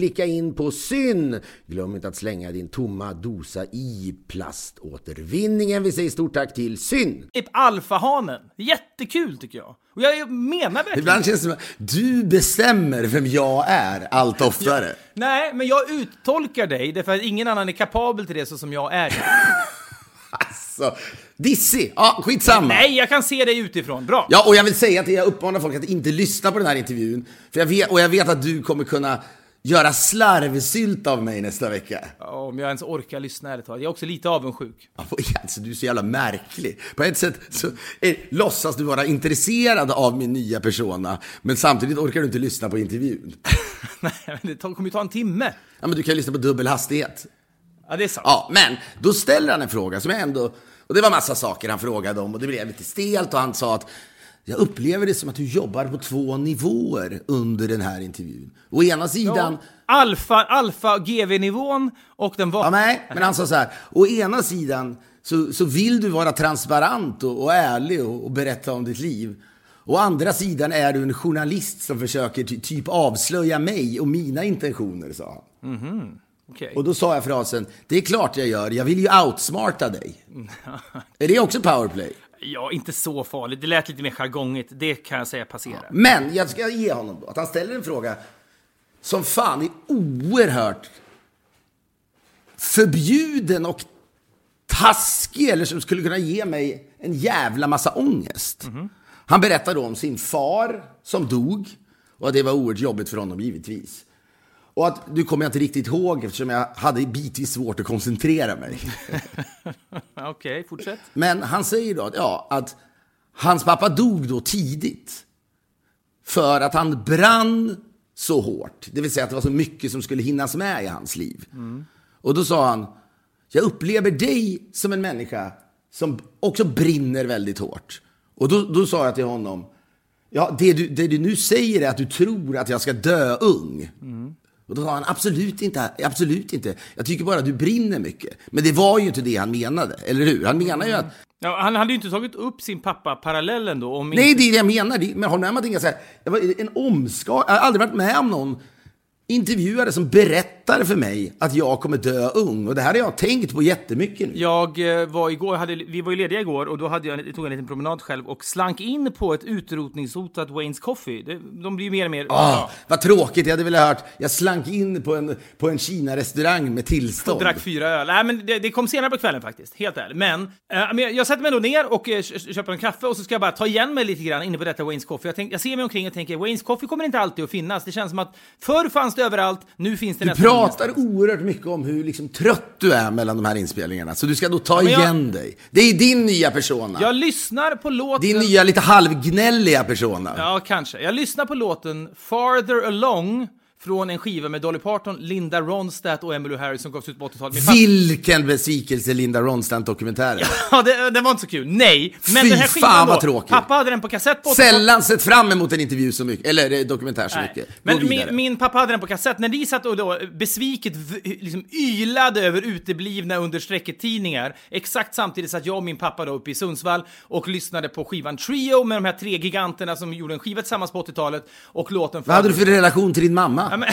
klicka in på syn. Glöm inte att slänga din tomma dosa i plaståtervinningen. Vi säger stort tack till syn. Typ alfahanen. Jättekul tycker jag. Och jag menar verkligen Ibland känns det som att du bestämmer vem jag är allt oftare. Nej, men jag uttolkar dig därför att ingen annan är kapabel till det så som jag är. <laughs> Alltså, dissig. Ja, skitsamma. Nej, jag kan se dig utifrån. Bra. Ja, och jag vill säga att jag uppmanar folk att inte lyssna på den här intervjun. För jag vet, och jag vet att du kommer kunna göra slarvsylt av mig nästa vecka. Ja, Om jag ens orkar lyssna ärligt talat. Jag är också lite avundsjuk. Alltså, du är så jävla märklig. På ett sätt så eh, låtsas du vara intresserad av min nya persona, men samtidigt orkar du inte lyssna på intervjun. <laughs> Nej, men det kommer ju ta en timme. Ja, men du kan ju lyssna på dubbel hastighet. Ja, det är sant. Ja, men då ställer han en fråga som jag ändå... Och det var massa saker han frågade om och det blev lite stelt och han sa att jag upplever det som att du jobbar på två nivåer under den här intervjun. Å ena sidan... Alfa, alfa GV-nivån och den var... Ja, nej, men han sa så här. Å ena sidan så, så vill du vara transparent och, och ärlig och, och berätta om ditt liv. Å andra sidan är du en journalist som försöker ty, typ avslöja mig och mina intentioner, sa han. Okej. Och då sa jag frasen, det är klart jag gör, jag vill ju outsmarta dig. <laughs> är det också powerplay? Ja, inte så farligt. Det lät lite mer jargongigt. Det kan jag säga passerar. Men jag ska ge honom då, att han ställer en fråga som fan är oerhört förbjuden och taskig, eller som skulle kunna ge mig en jävla massa ångest. Han berättar då om sin far som dog, och att det var oerhört jobbigt för honom givetvis. Och att, du kommer jag inte riktigt ihåg eftersom jag hade bitvis svårt att koncentrera mig. <laughs> Okej, fortsätt. Men han säger då att, ja, att hans pappa dog då tidigt. För att han brann så hårt. Det vill säga att det var så mycket som skulle hinnas med i hans liv. Och då sa han, jag upplever dig som en människa som också brinner väldigt hårt. Och då, då sa jag till honom, ja, det du, det du nu säger är att du tror att jag ska dö ung. Och då sa han, absolut inte, absolut inte. Jag tycker bara att du brinner mycket. Men det var ju inte det han menade, eller hur? Han menar ju att Ja, han hade ju inte tagit upp sin pappa-parallellen då. Om Nej, det är det jag menar. Det, men håll med om att är så här, det var en omska... Jag har aldrig varit med om någon intervjuare som berättar för mig att jag kommer dö ung. Och det här har jag tänkt på jättemycket nu. Jag eh, var igår, hade, vi var ju lediga igår och då hade jag, tog jag en liten promenad själv och slank in på ett utrotningshotat Waynes Coffee. Det, de blir ju mer och mer... Ah, vad tråkigt, jag hade velat hört. Jag slank in på en, på en Kina-restaurang med tillstånd. Drack fyra öl. Nej, men det, det kom senare på kvällen faktiskt, helt ärligt. Men, eh, jag, sätter mig då ner och eh, kö- köper en kaffe och så ska jag bara ta igen mig lite grann inne på detta Waynes Coffee. Jag, tänk, jag ser mig omkring och tänker, Waynes Coffee kommer inte alltid att finnas. Det känns som att förr fanns det överallt, nu finns det Du nästan pratar oerhört mycket om hur liksom trött du är mellan de här inspelningarna. Så du ska då ta jag- igen dig. Det är din nya persona. Jag lyssnar på låten... Din nya lite halvgnälliga persona. Ja, kanske. Jag lyssnar på låten Farther Along från en skiva med Dolly Parton, Linda Ronstadt och Emmylou Harris som gavs ut på 80-talet. Min Vilken besvikelse Linda Ronstadt-dokumentären. Ja, det, den var inte så kul. Nej, men Fy den här skivan fan, vad då, tråkig. Pappa hade den på kassett på 80-talet. Sällan sett fram emot en intervju så mycket, eller eh, dokumentär så Nej. mycket. Gå Men min, min pappa hade den på kassett. När ni satt och då besviket v- liksom ylade över uteblivna understrecket-tidningar, exakt samtidigt satt jag och min pappa då uppe i Sundsvall och lyssnade på skivan Trio med de här tre giganterna som gjorde en skiva tillsammans på 80-talet och låten Vad hade du för relation till din mamma? Ja,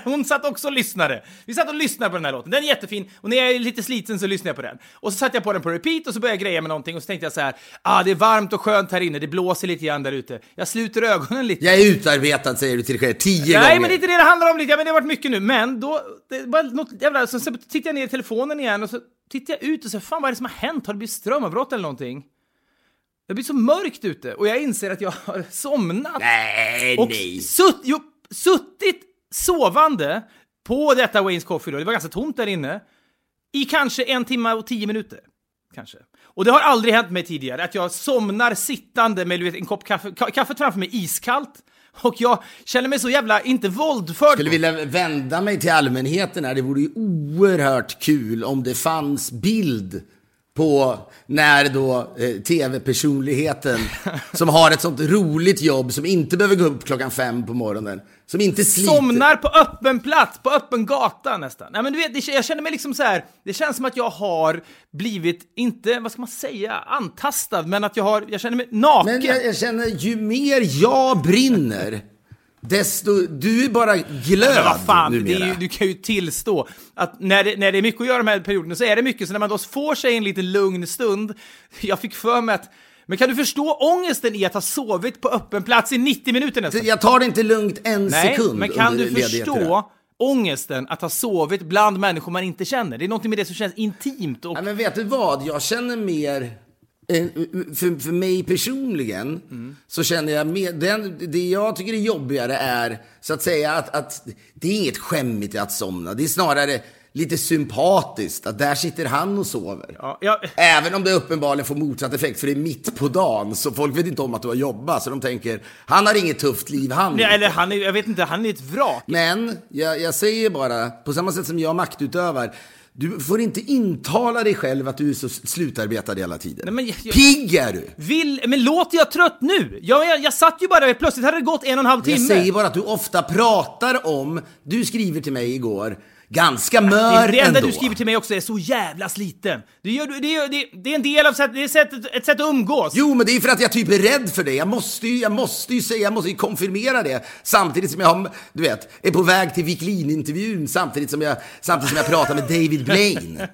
<laughs> hon satt också och lyssnade. Vi satt och lyssnade på den här låten. Den är jättefin och när jag är lite sliten så lyssnar jag på den. Och så satte jag på den på repeat och så började jag greja med någonting och så tänkte jag så här, ah det är varmt och skönt här inne, det blåser lite grann där ute. Jag sluter ögonen lite. Jag är utarbetad säger du till dig själv tio Nej, gånger. men det är inte det det handlar om. Lite. Ja, men det har varit mycket nu. Men då, det var något jävla... Så, så tittar jag ner i telefonen igen och så tittar jag ut och så fan vad är det som har hänt? Har det blivit strömavbrott eller någonting? Det blir så mörkt ute och jag inser att jag har <laughs> somnat. Nej, och nej. Sutt, jo, suttit sovande på detta Waynes Coffee då, det var ganska tomt där inne, i kanske en timme och tio minuter. Kanske. Och det har aldrig hänt mig tidigare, att jag somnar sittande med vet, en kopp kaffe, ka- kaffet framför mig iskallt, och jag känner mig så jävla, inte våldförd. skulle vilja vända mig till allmänheten här. Det vore ju oerhört kul om det fanns bild på när då eh, tv-personligheten <laughs> som har ett sånt roligt jobb som inte behöver gå upp klockan fem på morgonen, som inte sliter. Somnar på öppen plats, på öppen gata nästan. Nej, men du vet, det, jag känner mig liksom så här. det känns som att jag har blivit, inte, vad ska man säga, antastad, men att jag har, jag känner mig naken. Men jag, jag känner, ju mer jag brinner, desto... Du är bara glöd vad fan, ju, du kan ju tillstå att när det, när det är mycket att göra de här perioderna så är det mycket, så när man då får sig en liten lugn stund, jag fick för mig att men kan du förstå ångesten i att ha sovit på öppen plats i 90 minuter nästan? Jag tar det inte lugnt en Nej, sekund men kan du förstå ångesten att ha sovit bland människor man inte känner? Det är någonting med det som känns intimt och Nej, men vet du vad? Jag känner mer... eh, För, för mig personligen så känner jag mer, den, det jag tycker är jobbigare är så att säga att, att det är inget skämmigt i att somna. Det är snarare lite sympatiskt att där sitter han och sover. Ja, ja, Även om det uppenbarligen får motsatt effekt för det är mitt på dagen så folk vet inte om att du har jobbat så de tänker han har inget tufft liv han. nej, eller han är, jag vet inte, han är ett vrak. Men jag, jag säger bara, på samma sätt som jag maktutövar, du får inte intala dig själv att du är så slutarbetad hela tiden. Nej, jag- Pigg är du! Vill, men låter jag trött nu? Jag, jag, jag satt ju bara, plötsligt hade det gått en och en halv timme. Jag säger bara att du ofta pratar om, du skriver till mig igår, ganska mör det enda ändå. du skriver till mig också är så jävla sliten. Det, gör, det, gör, det, det är en del av sätt, det är sättet, ett sätt att umgås. Jo, men det är för att jag typ är rädd för det. Jag måste ju, jag måste ju säga, jag måste ju konfirmera det. Samtidigt som jag, har, du vet, är på väg till Wiklin-intervjun, samtidigt som jag, samtidigt som jag pratar med David Blaine. <laughs>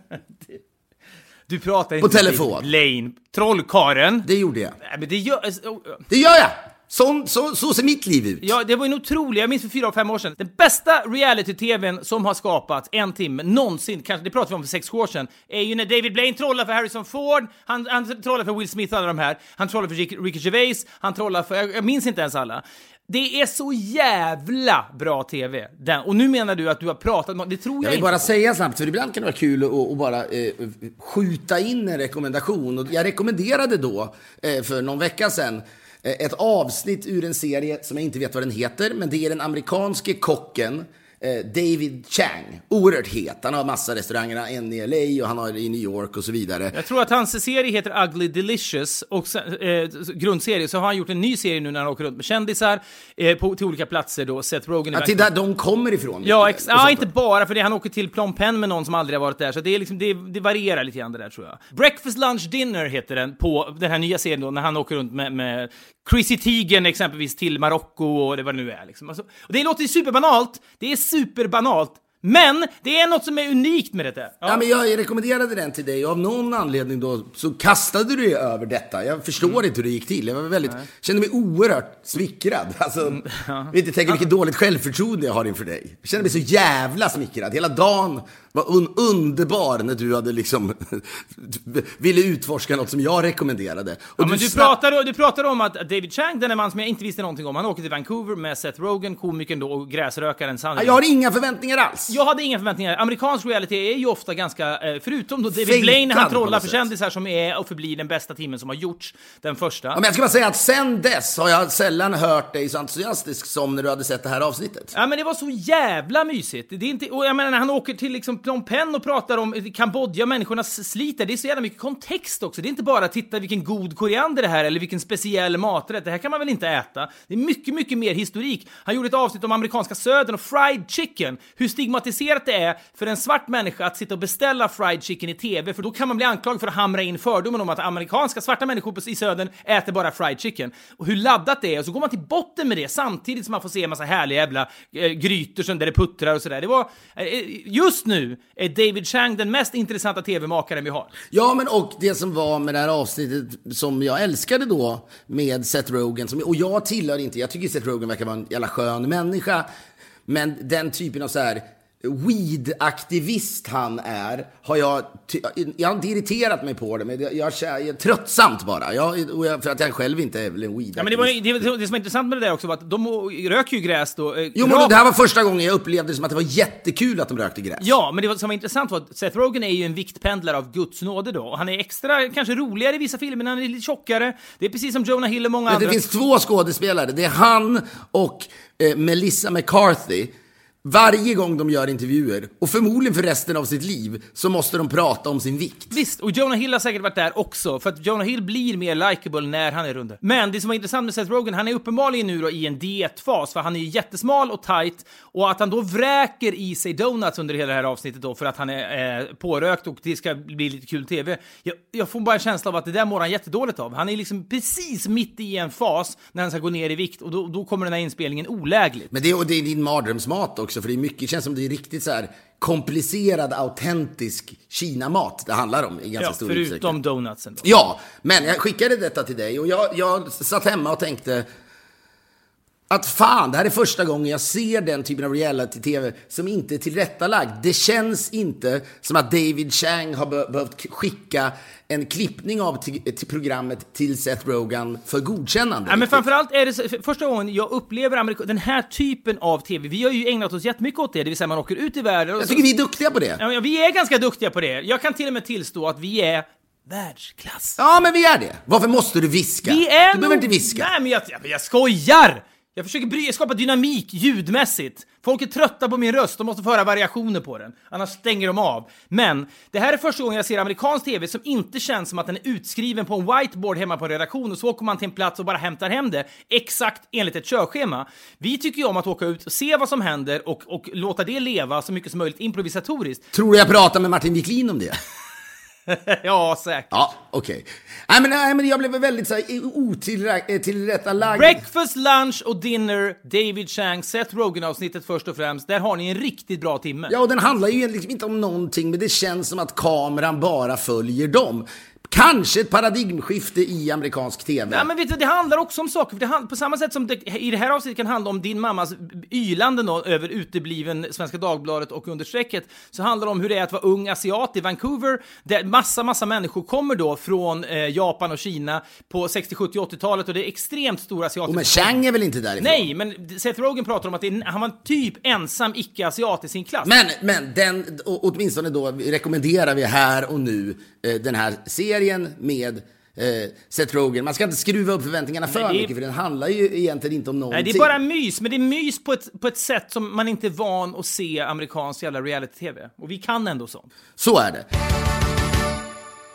Du pratar inte På telefon. med Lane, trollkaren. Det gjorde jag. Nej, men det gör... oh, Det gör jag! Så, så, så ser mitt liv ut. Ja, det var en otrolig, jag minns för fyra, fem år sedan, den bästa reality-tvn som har skapats en timme någonsin, kanske det pratade vi om för sex år sedan, är ju när David Blaine trollar för Harrison Ford, han, han trollar för Will Smith och alla de här, han trollar för Rick- Ricky Gervais, han trollar för, jag, jag minns inte ens alla. Det är så jävla bra TV. Den. Och nu menar du att du har pratat, nå- det tror jag, Jag vill inte. bara säga snabbt, för ibland kan det vara kul att, bara eh, skjuta in en rekommendation. Och jag rekommenderade då, eh, för någon vecka sedan, Eh, ett avsnitt ur en serie som jag inte vet vad den heter, men det är den amerikanske kocken David Chang. Oerhört het. Han har massa restauranger, en i LA och han har i New York och så vidare. Jag tror att hans serie heter Ugly Delicious, och sen, eh, grundserie, så har han gjort en ny serie nu när han åker runt med kändisar eh, på, till olika platser då, Seth Rogen i Att det är där de kommer ifrån. Ja, ex- ja inte bara, för det, han åker till Phnom Penh med någon som aldrig har varit där, så det, är liksom, det, det varierar lite grann det där tror jag. Breakfast Lunch Dinner heter den på den här nya serien då, när han åker runt med, med Chrissy Teigen exempelvis till Marocko och det vad det nu är. Liksom. Alltså, och det låter ju superbanalt, det är superbanalt, men det är något som är unikt med det. Ja. men jag rekommenderade den till dig och av någon anledning då så kastade du dig över detta. Jag förstår Mm. inte hur det gick till. Jag var väldigt, kände mig oerhört smickrad. <laughs> Alltså, Mm, vill inte tänka vilket dåligt självförtroende jag har inför dig. Jag kände mig så jävla smickrad. Hela dagen var un underbar när du hade liksom <laughs> ville utforska något som jag rekommenderade. Och Ja, men du, pratar, du pratar om att David Chang, den är man som jag inte visste någonting om, han åker till Vancouver med Seth Rogen, komikern då och gräsrökaren Ja, Sandy. Jag har inga förväntningar alls. Jag hade inga förväntningar. Amerikansk reality är ju ofta ganska, eh, förutom då David Fejkad Blaine han trollar för kändisar som är och förblir den bästa timmen som har gjorts, den första. Ja, men jag ska bara säga att sen dess har jag sällan hört dig så entusiastisk som när du hade sett det här avsnittet. Ja men det var så jävla mysigt. Det är inte, och jag menar när han åker till liksom Phnom Penh och pratar om Kambodja, människornas sliter, det är så jävla mycket kontext också. Det är inte bara titta vilken god koriander det här är eller vilken speciell maträtt, det här kan man väl inte äta. Det är mycket, mycket mer historik. Han gjorde ett avsnitt om amerikanska södern och fried chicken, hur traumatiserat det är för en svart människa att sitta och beställa fried chicken i TV, för då kan man bli anklagad för att hamra in fördomen om att amerikanska svarta människor i södern äter bara fried chicken. Och hur laddat det är, och så går man till botten med det samtidigt som man får se en massa härliga jävla eh, grytor som där det puttrar och sådär. Det var, eh, eh just nu är David Chang den mest intressanta TV-makaren vi har. Ja, men och det som var med det här avsnittet som jag älskade då med Seth Rogen, som, och jag tillhör inte, jag tycker Seth Rogen verkar vara en jävla skön människa, men den typen av så här weed-aktivist han är, har jag, jag har inte irriterat mig på det, men jag, jag, jag är tröttsamt bara. Jag, jag, för att jag själv inte är väl en weed Ja, men det, var, det, det som är intressant med det där också var att de röker ju gräs då. eh, Jo, men det här var första gången jag upplevde det som att det var jättekul att de rökte gräs. Ja, men det som var intressant var att Seth Rogen är ju en viktpendlare av Guds nåde då. Han är extra, kanske roligare i vissa filmer, men han är lite tjockare. Det är precis som Jonah Hill och många Men andra. det finns två skådespelare. Det är han och eh, Melissa McCarthy. Varje gång de gör intervjuer, och förmodligen för resten av sitt liv, så måste de prata om sin vikt. Visst, och Jonah Hill har säkert varit där också, för att Jonah Hill blir mer likable när han är rund. Men det som var intressant med Seth Rogen, han är uppenbarligen nu då i en dietfas, för han är ju jättesmal och tight, och att han då vräker i sig donuts under hela det här avsnittet då, för att han är eh, pårökt och det ska bli lite kul TV. Jag, jag får bara en känsla av att det där mår han jättedåligt av. Han är liksom precis mitt i en fas när han ska gå ner i vikt, och då, då kommer den här inspelningen olägligt. Men det, och det är din mardrömsmat också, för det är mycket, känns som det är riktigt så här komplicerad, autentisk Kinamat det handlar om i ganska Ja, stor förutom utsträckning. donutsen då. Ja, men jag skickade detta till dig och jag, jag satt hemma och tänkte att fan, det här är första gången jag ser den typen av reality-tv som inte är tillrättalagd. Det känns inte som att David Chang har be behövt skicka en klippning av till, programmet till Seth Rogen för godkännande. Ja, men framförallt är det första gången jag upplever amerika- den här typen av TV. Vi har ju ägnat oss jättemycket åt det, det vill säga man åker ut i världen Jag så, tycker vi är duktiga på det. ja, vi är ganska duktiga på det. Jag kan till och med tillstå att vi är världsklass. Ja, men vi är det. Varför måste du viska? Vi är du behöver inte viska. Nej, men jag, jag, jag skojar! Jag försöker bry, skapa dynamik ljudmässigt. Folk är trötta på min röst, de måste få höra variationer på den. Annars stänger de av. Men det här är första gången jag ser amerikansk TV som inte känns som att den är utskriven på en whiteboard hemma på en redaktion och så åker man till en plats och bara hämtar hem det exakt enligt ett körschema. Vi tycker ju om att åka ut och se vad som händer och, och låta det leva så mycket som möjligt improvisatoriskt. Tror du jag pratar med Martin Wiklin om det? <laughs> ja, säkert. Ja, okej. Nej, men, nej, men jag blev väldigt så här otillrättalagd. Breakfast, lunch och dinner, David Chang, Seth Rogen-avsnittet först och främst. Där har ni en riktigt bra timme. Ja, och den handlar ju liksom inte om någonting, men det känns som att kameran bara följer dem. Kanske ett paradigmskifte i amerikansk tv. Ja, men vet du, det handlar också om saker. För det hand, på samma sätt som det i det här avsnittet kan handla om din mammas ylande då, över utebliven Svenska Dagbladet och understrecket, så handlar det om hur det är att vara ung asiat i Vancouver, där massa, massa människor kommer då från eh, Japan och Kina på 60, 70, 80-talet och det är extremt stora asiatiska... och men Chang är väl inte därifrån? Nej, men Seth Rogen pratar om att är, han var typ ensam icke-asiat i sin klass. Men, men den, åtminstone då rekommenderar vi här och nu eh, den här serien med eh, Seth Rogen. Man ska inte skruva upp förväntningarna för är- mycket, för den handlar ju egentligen inte om någonting. Nej, det är bara mys, men det är mys på ett, på ett sätt som man inte är van att se amerikansk jävla reality-tv. Och vi kan ändå sånt. Så är det.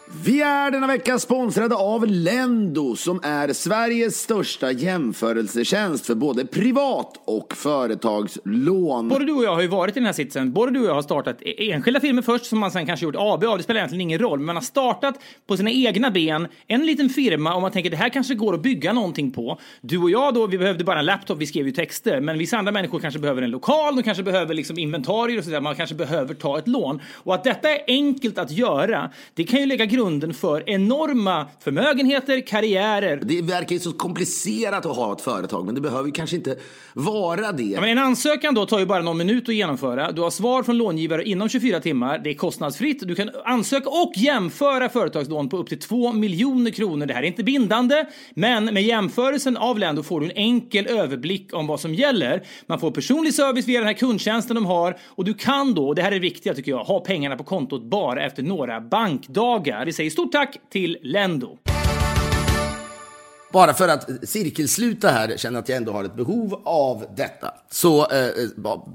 Vi är denna vecka sponsrade av Lendo som är Sveriges största jämförelsetjänst för både privat och företagslån. Både du och jag har ju varit i den här sitsen. Både du och jag har startat e- enskilda filmer först som man sen kanske gjort AB av. Det spelar egentligen ingen roll. Men man har startat på sina egna ben en liten firma och man tänker det här kanske går att bygga någonting på. Du och jag då, vi behövde bara en laptop, vi skrev ju texter. Men vissa andra människor kanske behöver en lokal, de kanske behöver liksom inventarier och sådär. Man kanske behöver ta ett lån. Och att detta är enkelt att göra, det kan ju lägga grunden för enorma förmögenheter, karriärer. Det verkar ju så komplicerat att ha ett företag, men det behöver ju kanske inte vara det. Ja, men en ansökan då tar ju bara någon minut att genomföra. Du har svar från långivare inom 24 timmar. Det är kostnadsfritt. Du kan ansöka och jämföra företagslån på upp till 2 miljoner kronor. Det här är inte bindande, men med jämförelsen av Lendo får du en enkel överblick om vad som gäller. Man får personlig service via den här kundtjänsten de har och du kan då, och det här är det viktiga tycker jag, ha pengarna på kontot bara efter några bankdagar. Vi säger stort tack till Lendo. Bara för att cirkelsluta här, känner att jag ändå har ett behov av detta. Så eh, eh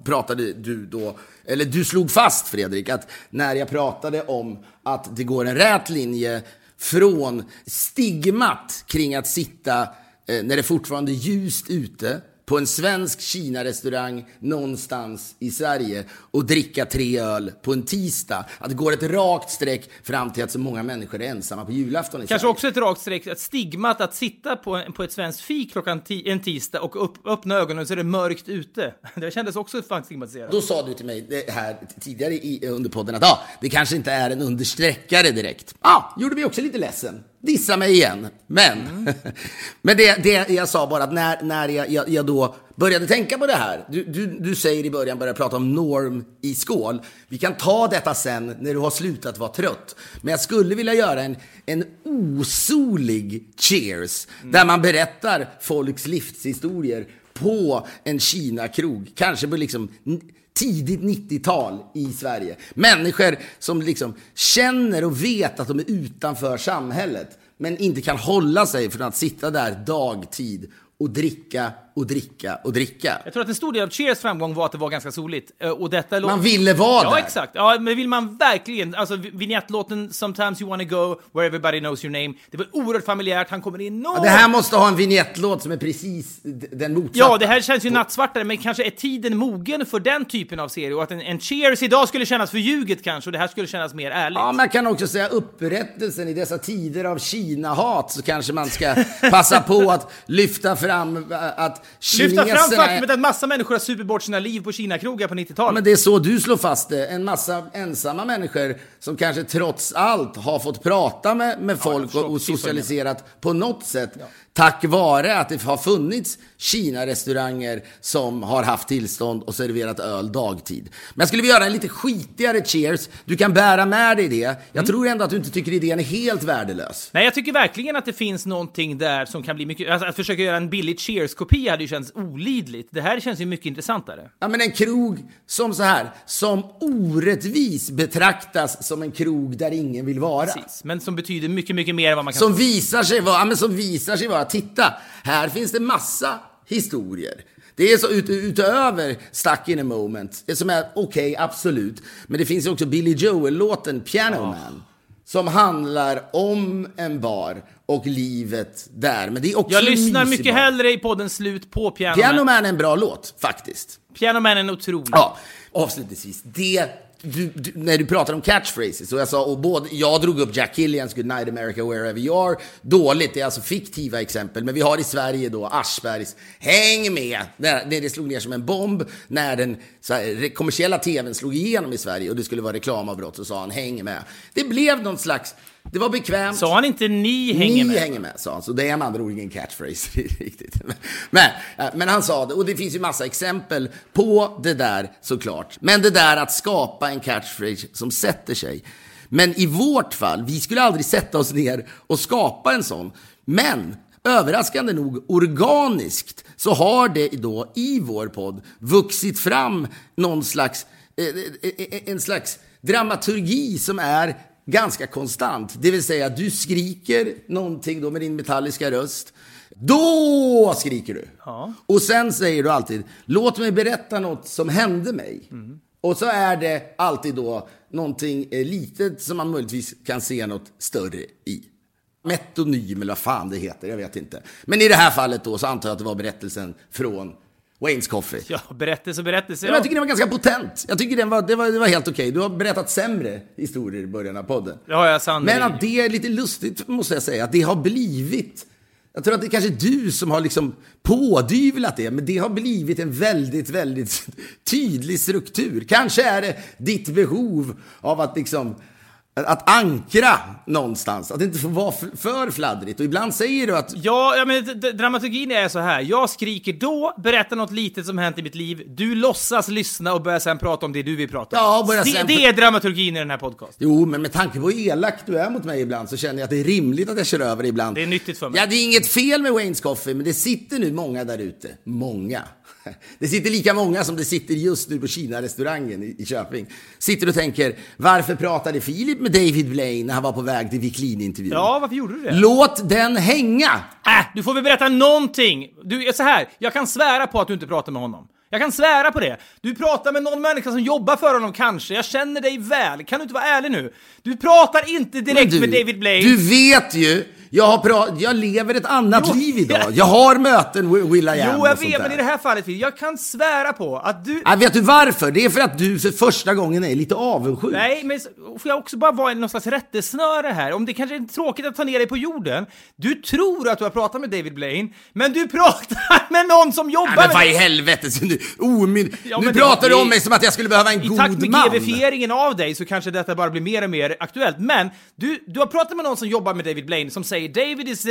pratade du då, eller du slog fast Fredrik, att när jag pratade om att det går en rät linje från stigmat kring att sitta eh, när det fortfarande är ljust ute på en svensk Kina-restaurang någonstans i Sverige och dricka tre öl på en tisdag. Att det går ett rakt streck fram till att så många människor är ensamma på julafton i Kanske Sverige. också ett rakt streck, ett stigmat att sitta på, på ett svenskt fik klockan ti, en tisdag och upp, öppna ögonen så är det mörkt ute. <laughs> Det kändes också fan stigmatiserat. Då sa du till mig här tidigare i, under podden att ah, det kanske inte är en understreckare direkt. Ja, ah, gjorde mig också lite ledsen. Dissa mig igen. Men, <laughs> men det, det jag sa bara att när, när jag, jag, jag då började tänka på det här. Du, du, du säger i början, började prata om norm i skål. Vi kan ta detta sen när du har slutat vara trött. Men jag skulle vilja göra en, en osolig cheers. Där man berättar folks livshistorier på en Kina-krog. Kanske på liksom tidigt 90-tal i Sverige. Människor som liksom känner och vet att de är utanför samhället men inte kan hålla sig från att sitta där dagtid och dricka och dricka och dricka. Jag tror att en stor del av Cheers framgång var att det var ganska soligt. Eh, Och detta Man ville vara Ja, där. exakt. Ja, men vill man verkligen, alltså vignettlåten “Sometimes you wanna go where everybody knows your name”, det var oerhört familjärt, han kommer in Det här måste ha en vignettlåt som är precis den motsatta. Ja, det här känns ju nattsvartare, men kanske är tiden mogen för den typen av serie och att en, en Cheers idag skulle kännas förljuget kanske och det här skulle kännas mer ärligt. Ja, man kan också säga upprättelsen i dessa tider av Kina-hat så kanske man ska passa på att lyfta fram äh, att Lyfta fram faktumet att massa människor har supit bort sina liv på Kina-krogar på 90-talet. Men det är så du slår fast det. En massa ensamma människor som kanske trots allt har fått prata med, med folk och, och socialiserat på något sätt. Tack vare att det har funnits Kina-restauranger som har haft tillstånd och serverat öl dagtid. Men skulle vilja göra en lite skitigare cheers. Du kan bära med dig det. Jag Mm. tror ändå att du inte tycker idén är helt värdelös. Nej, jag tycker verkligen att det finns någonting där som kan bli mycket... Alltså, att försöka göra en billig Cheers-kopia hade ju känts olidligt. Det här känns ju mycket intressantare. Ja, men en krog som så här, som orättvis betraktas som en krog där ingen vill vara. Precis. Men som betyder mycket, mycket mer än vad man kan Som tro. visar sig vara, ja, men som visar sig vara, titta, här finns det massa historier. Det är så ut, utöver Stuck in a moment, som är okej, absolut. Men det finns också Billy Joel-låten Piano Man. Som handlar om en bar och livet där. Men det är också Jag lyssnar mycket bar. hellre i podden slut på Piano, Piano Man. Man är en bra låt, faktiskt. Piano Man är en otrolig. Ja, avslutningsvis. Det, du, du, när du pratar om catchphrases, och jag sa, och både, jag drog upp Jack Killians Good Night America Wherever You Are. Dåligt, det är alltså fiktiva exempel. Men vi har i Sverige då Aschbergs Häng med! När, när det slog ner som en bomb, när den så här, kommersiella tvn slog igenom i Sverige och det skulle vara reklamavbrott, så sa han Häng med. Det blev någon slags, det var bekvämt. Sa han inte ni hänger Ni med? hänger med, sa han. Så det är med andra ord ingen catchphrase <laughs> riktigt. Men, men han sa det, och det finns ju massa exempel på det där såklart. Men det där att skapa en catchphrase som sätter sig. Men i vårt fall, vi skulle aldrig sätta oss ner och skapa en sån. Men överraskande nog, organiskt, så har det då i vår podd vuxit fram någon slags, eh, eh, eh, en slags dramaturgi som är ganska konstant. Det vill säga, du skriker någonting då med din metalliska röst. Då skriker du. Och sen säger du alltid, låt mig berätta något som hände mig. Och så är det alltid då någonting eh, litet som man möjligtvis kan se något större i. Metonym eller vad fan det heter, jag vet inte. Men i det här fallet då så antar jag att det var berättelsen från Wayne's Coffee. Ja, berättelse, berättelse. Men jag tycker den var ganska potent. Jag tycker den var, det, var, det var helt okej. Du har berättat sämre historier i början av podden. Det har jag sannerligen. Men att det är lite lustigt, måste jag säga, att det har blivit... Jag tror att det är kanske du som har liksom pådyvlat det, men det har blivit en väldigt, väldigt <laughs> tydlig struktur. Kanske är det ditt behov av att liksom att, att ankra någonstans. Att det inte får vara för, för fladdrigt. Och ibland säger du att Ja, ja men dramaturgin är så här. Jag skriker då, berättar något litet som hänt i mitt liv. Du låtsas lyssna och börjar sen prata om det du vill prata om. Ja, börja det, sen- det är dramaturgin i den här podcasten. Jo, men med tanke på hur elak du är mot mig ibland så känner jag att det är rimligt att jag kör över ibland. Det är nyttigt för mig. Ja, det är inget fel med Wayne's Coffee, men det sitter nu många där ute. Många. <laughs> Det sitter lika många som det sitter just nu på Kina-restaurangen i, Köping. Sitter och tänker, varför pratade Filip med David Blaine när han var på väg till Wiklin-intervjun? Ja, varför gjorde du det? Låt den hänga! Äh, du får väl berätta någonting! Du, är så här, jag kan svära på att du inte pratar med honom. Jag kan svära på det. Du pratar med någon människa som jobbar för honom kanske. Jag känner dig väl. Kan du inte vara ärlig nu? Du pratar inte direkt Men med David Blaine. Du vet ju, jag, har pra- jag lever ett annat Jo, liv idag. ja. <laughs> Jag har möten Will I Am Jo, jag vet, men i det här fallet, jag kan svära på att du... Ja, vet du varför? Det är för att du för första gången är lite avundsjuk. Nej, men får jag också bara vara i någon slags rättesnöre här? Om det kanske är tråkigt att ta ner dig på jorden. Du tror att du har pratat med David Blaine, men du <laughs> pratar med någon som jobbar Nej, men vad i helvete, så nu, omyn... Ja, nu pratar du om mig som att jag skulle behöva en I god takt med man. GV-fieringen av dig så kanske detta bara blir mer och mer aktuellt. Men du, du har pratat med någon som jobbar med David Blaine som säger David is... Du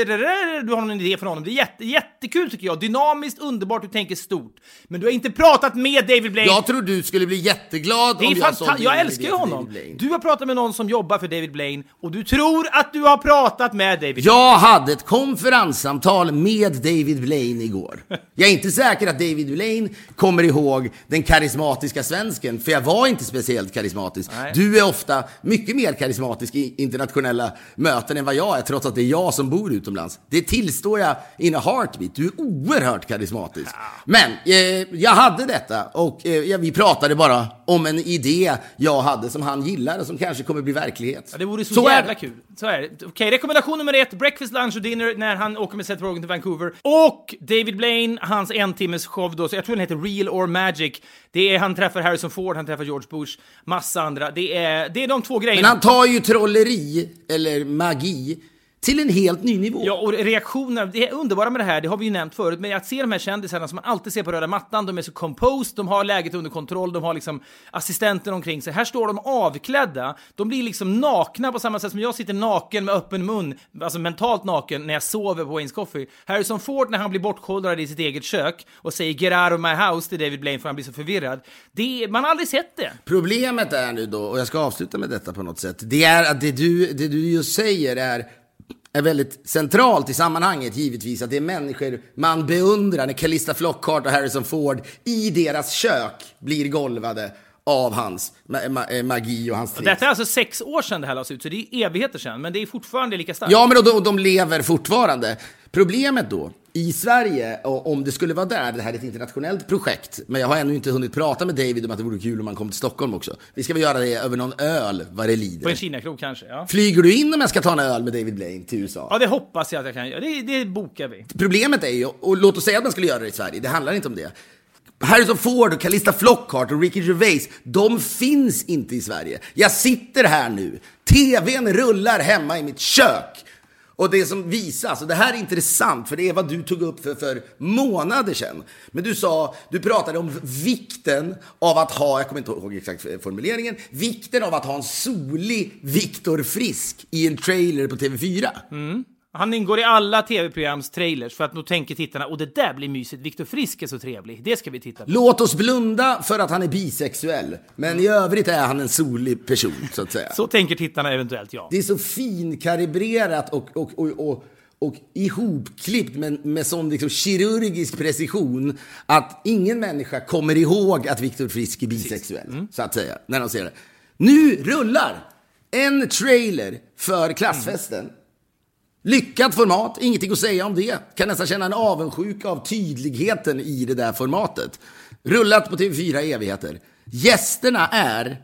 har någon idé från honom. Det är jätte, jättekul tycker jag. Dynamiskt, underbart, du tänker stort. Men du har inte pratat med David Blaine. Jag tror du skulle bli jätteglad Det är om jag fanta- jag älskar ju honom. Blaine. Du har pratat med någon som jobbar för David Blaine och du tror att du har pratat med David Jag hade ett konferenssamtal med David Blaine igår. Jag är inte säker att David Blaine kommer ihåg den karismatiska svensken, för jag var inte speciellt karismatisk. Nej. Du är ofta mycket mer karismatisk i internationella möten än vad jag är, trots att det är jag som bor utomlands. Det tillstår jag in a heartbeat. Du är oerhört karismatisk. Men eh, jag hade detta och eh, vi pratade bara om en idé jag hade som han gillar och som kanske kommer bli verklighet. Ja, det vore så, är jävla det. kul. Så är det. Okej, rekommendation nummer ett, breakfast, lunch och dinner när han åker med Seth Rogen till Vancouver. Och David Blaine, hans en timmes show då, så jag tror den heter Real or Magic. Det är, han träffar Harrison Ford, han träffar George Bush, massa andra. Det är, det är de två grejerna. Men han tar ju trolleri, eller magi, till en helt ny nivå. Ja, och reaktioner, det är underbara med det här, det har vi ju nämnt förut, men att se de här kändisarna som man alltid ser på röda mattan, de är så composed, de har läget under kontroll, de har liksom assistenter omkring sig. Här står de avklädda, de blir liksom nakna på samma sätt som jag sitter naken med öppen mun, alltså mentalt naken, när jag sover på Wayne's Coffee. Harrison Ford när han blir bortkollrad i sitt eget kök och säger “Get out of my house” till David Blaine för han blir så förvirrad. Det, man har aldrig sett det. Problemet är nu då, och jag ska avsluta med detta på något sätt, det är att det du, det du just säger är är väldigt centralt i sammanhanget givetvis att det är människor man beundrar när Calista Flockhart och Harrison Ford i deras kök blir golvade av hans eh, magi och hans tricks. Detta är alltså sex år sedan det här lades ut, så det är evigheter sedan, men det är fortfarande lika starkt. Ja, men de, de lever fortfarande. Problemet då, i Sverige, och om det skulle vara där, det här är ett internationellt projekt, men jag har ännu inte hunnit prata med David om att det vore kul om han kom till Stockholm också. Vi ska väl göra det över någon öl vad det På lider. en Kinakrog kanske, ja. Flyger du in om jag ska ta en öl med David Blaine till USA? Ja, det hoppas jag att jag kan göra. Det, det bokar vi. Problemet är ju, och låt oss säga att man skulle göra det i Sverige, det handlar inte om det. Harrison Ford och Calista Flockhart och Ricky Gervais, de finns inte i Sverige. Jag sitter här nu, TVn rullar hemma i mitt kök. Och det som visas, och det här är intressant, för det är vad du tog upp för, för månader sedan. Men du sa, du pratade om vikten av att ha, jag kommer inte ihåg exakt formuleringen, vikten av att ha en solig Viktor Frisk i en trailer på TV4. Han ingår i alla tv-programs trailers för att då tänker tittarna och det där blir mysigt. Viktor Frisk är så trevlig. Det ska vi titta på. Låt oss blunda för att han är bisexuell. Men i övrigt är han en solig person, så att säga. <laughs> Så tänker tittarna eventuellt, ja. Det är så finkalibrerat och, och, och, och, och ihopklippt med, med sån liksom kirurgisk precision att ingen människa kommer ihåg att Viktor Frisk är bisexuell, så att säga, när de ser det. Nu rullar en trailer för klassfesten. Lyckat format, ingenting att säga om det. Kan nästan känna en avundsjuka av tydligheten i det där formatet. Rullat på TV4 i evigheter. Gästerna är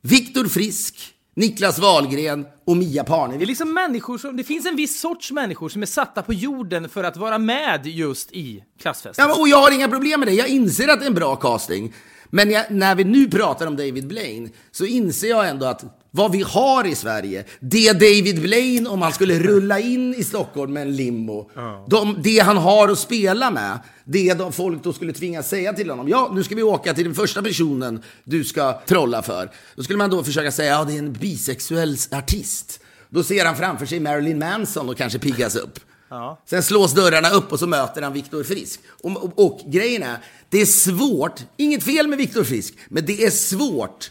Viktor Frisk, Niklas Wahlgren och Mia Parnevik. Det är liksom människor som, det finns en viss sorts människor som är satta på jorden för att vara med just i klassfesten. Ja, och jag har inga problem med det. Jag inser att det är en bra casting. Men jag, när vi nu pratar om David Blaine så inser jag ändå att vad vi har i Sverige, det David Blaine om han skulle rulla in i Stockholm med en limo, de, det han har att spela med, det de folk då skulle tvingas säga till honom. Ja, nu ska vi åka till den första personen du ska trolla för. Då skulle man då försöka säga, ja det är en bisexuell artist. Då ser han framför sig Marilyn Manson och kanske piggas upp. Sen slås dörrarna upp och så möter han Viktor Frisk. Och, och, och grejen är, det är svårt, inget fel med Viktor Frisk, men det är svårt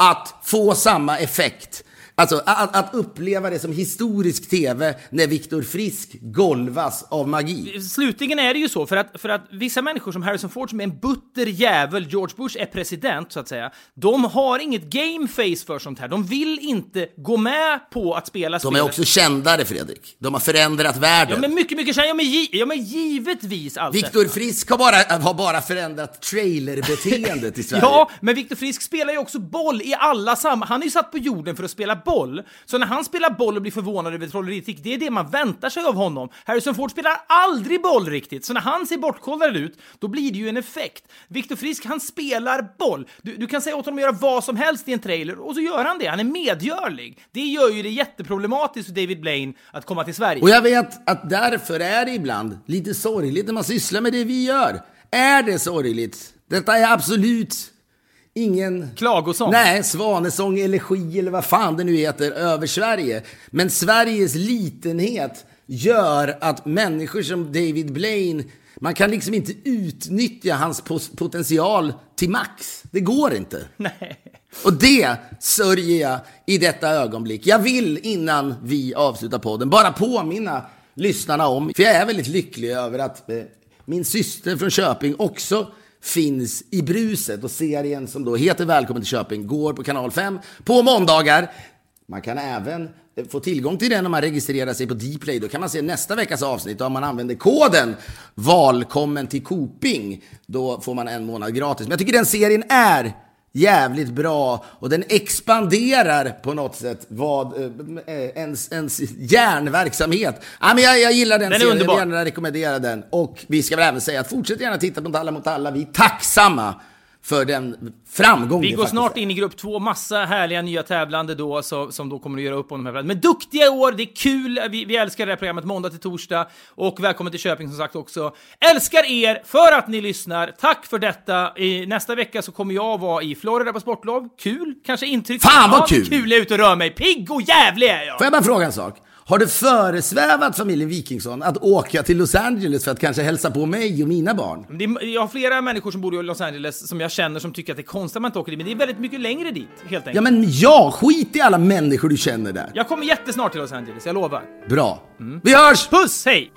att få samma effekt. Alltså att, att uppleva det som historisk tv när Viktor Frisk golvas av magi. Slutligen är det ju så, för att, för att vissa människor som Harrison Ford, som är en butter jävel, George Bush är president så att säga, de har inget game face för sånt här. De vill inte gå med på att spela De är också kändare, Fredrik. De har förändrat världen. Ja men mycket, mycket känd. Ja men, gi- ja, men givetvis allt Viktor. Frisk har bara, har bara förändrat trailerbeteendet i <laughs> Sverige. Ja, men Viktor Frisk spelar ju också boll i alla sammanhang. Han är ju satt på jorden för att spela boll. Så när han spelar boll och blir förvånad över trolleritrick, det är det man väntar sig av honom. Harrison Ford spelar aldrig boll riktigt, så när han ser bortkollrad ut, då blir det ju en effekt. Viktor Frisk, han spelar boll. Du, du kan säga åt honom att göra vad som helst i en trailer, och så gör han det. Han är medgörlig. Det gör ju det jätteproblematiskt för David Blaine att komma till Sverige. Och jag vet att därför är det ibland lite sorgligt när man sysslar med det vi gör. Är det sorgligt? Detta är absolut ingen... Klagosång. Nej, svanesång, elegi eller vad fan det nu heter över Sverige. Men Sveriges litenhet gör att människor som David Blaine, man kan liksom inte utnyttja hans potential till max. Det går inte. Nej. Och det sörjer jag i detta ögonblick. Jag vill innan vi avslutar podden bara påminna lyssnarna om, för jag är väldigt lycklig över att eh, min syster från Köping också finns i bruset och serien som då heter Välkommen till Köping går på kanal 5 på måndagar. Man kan även eh, få tillgång till den om man registrerar sig på Dplay. Då kan man se nästa veckas avsnitt och om man använder koden VALKOMMEN till Koping. Då får man en månad gratis. Men jag tycker den serien är jävligt bra och den expanderar på något sätt vad eh, eh, ens, ens hjärnverksamhet. Ja, men jag, jag gillar den, Den serien, jag vill gärna rekommendera den. Och vi ska väl även säga att fortsätt gärna titta på Alla mot alla. Vi är tacksamma för den framgång Vi går snart är. in i grupp två, massa härliga nya tävlande då, så, som då kommer att göra upp om de här. Men duktiga i år, det är kul, vi, vi älskar det här programmet måndag till torsdag. Och välkommen till Köping som sagt också. Älskar er för att ni lyssnar, tack för detta. I, nästa vecka så kommer jag vara i Florida på sportlov. Kul, kanske intryck. Fan, vad kul! kul, jag är ute och rör mig. Pigg och jävlig är jag! Får jag bara fråga en sak? Har det föresvävat familjen Wikingsson att åka till Los Angeles för att kanske hälsa på mig och mina barn? Det är, jag har flera människor som bor i Los Angeles som jag känner som tycker att det är konstigt att man inte åker dit, men det är väldigt mycket längre dit, helt enkelt. Ja, men jag skit i alla människor du känner där. Jag kommer jättesnart till Los Angeles, jag lovar. Bra. Vi hörs! Puss, hej!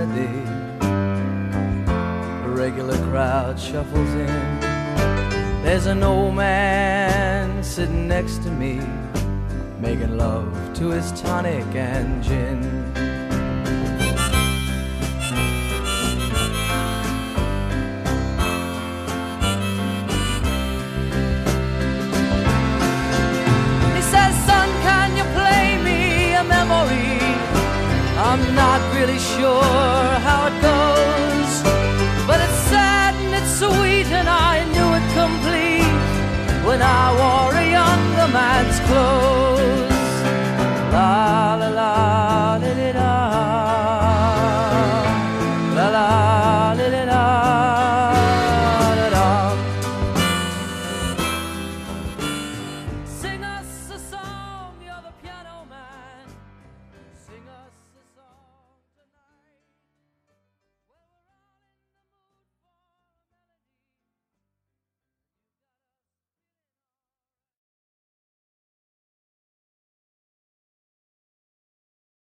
Kennedy. The regular crowd shuffles in. There's an old man sitting next to me, making love to his tonic and gin. I'm not really sure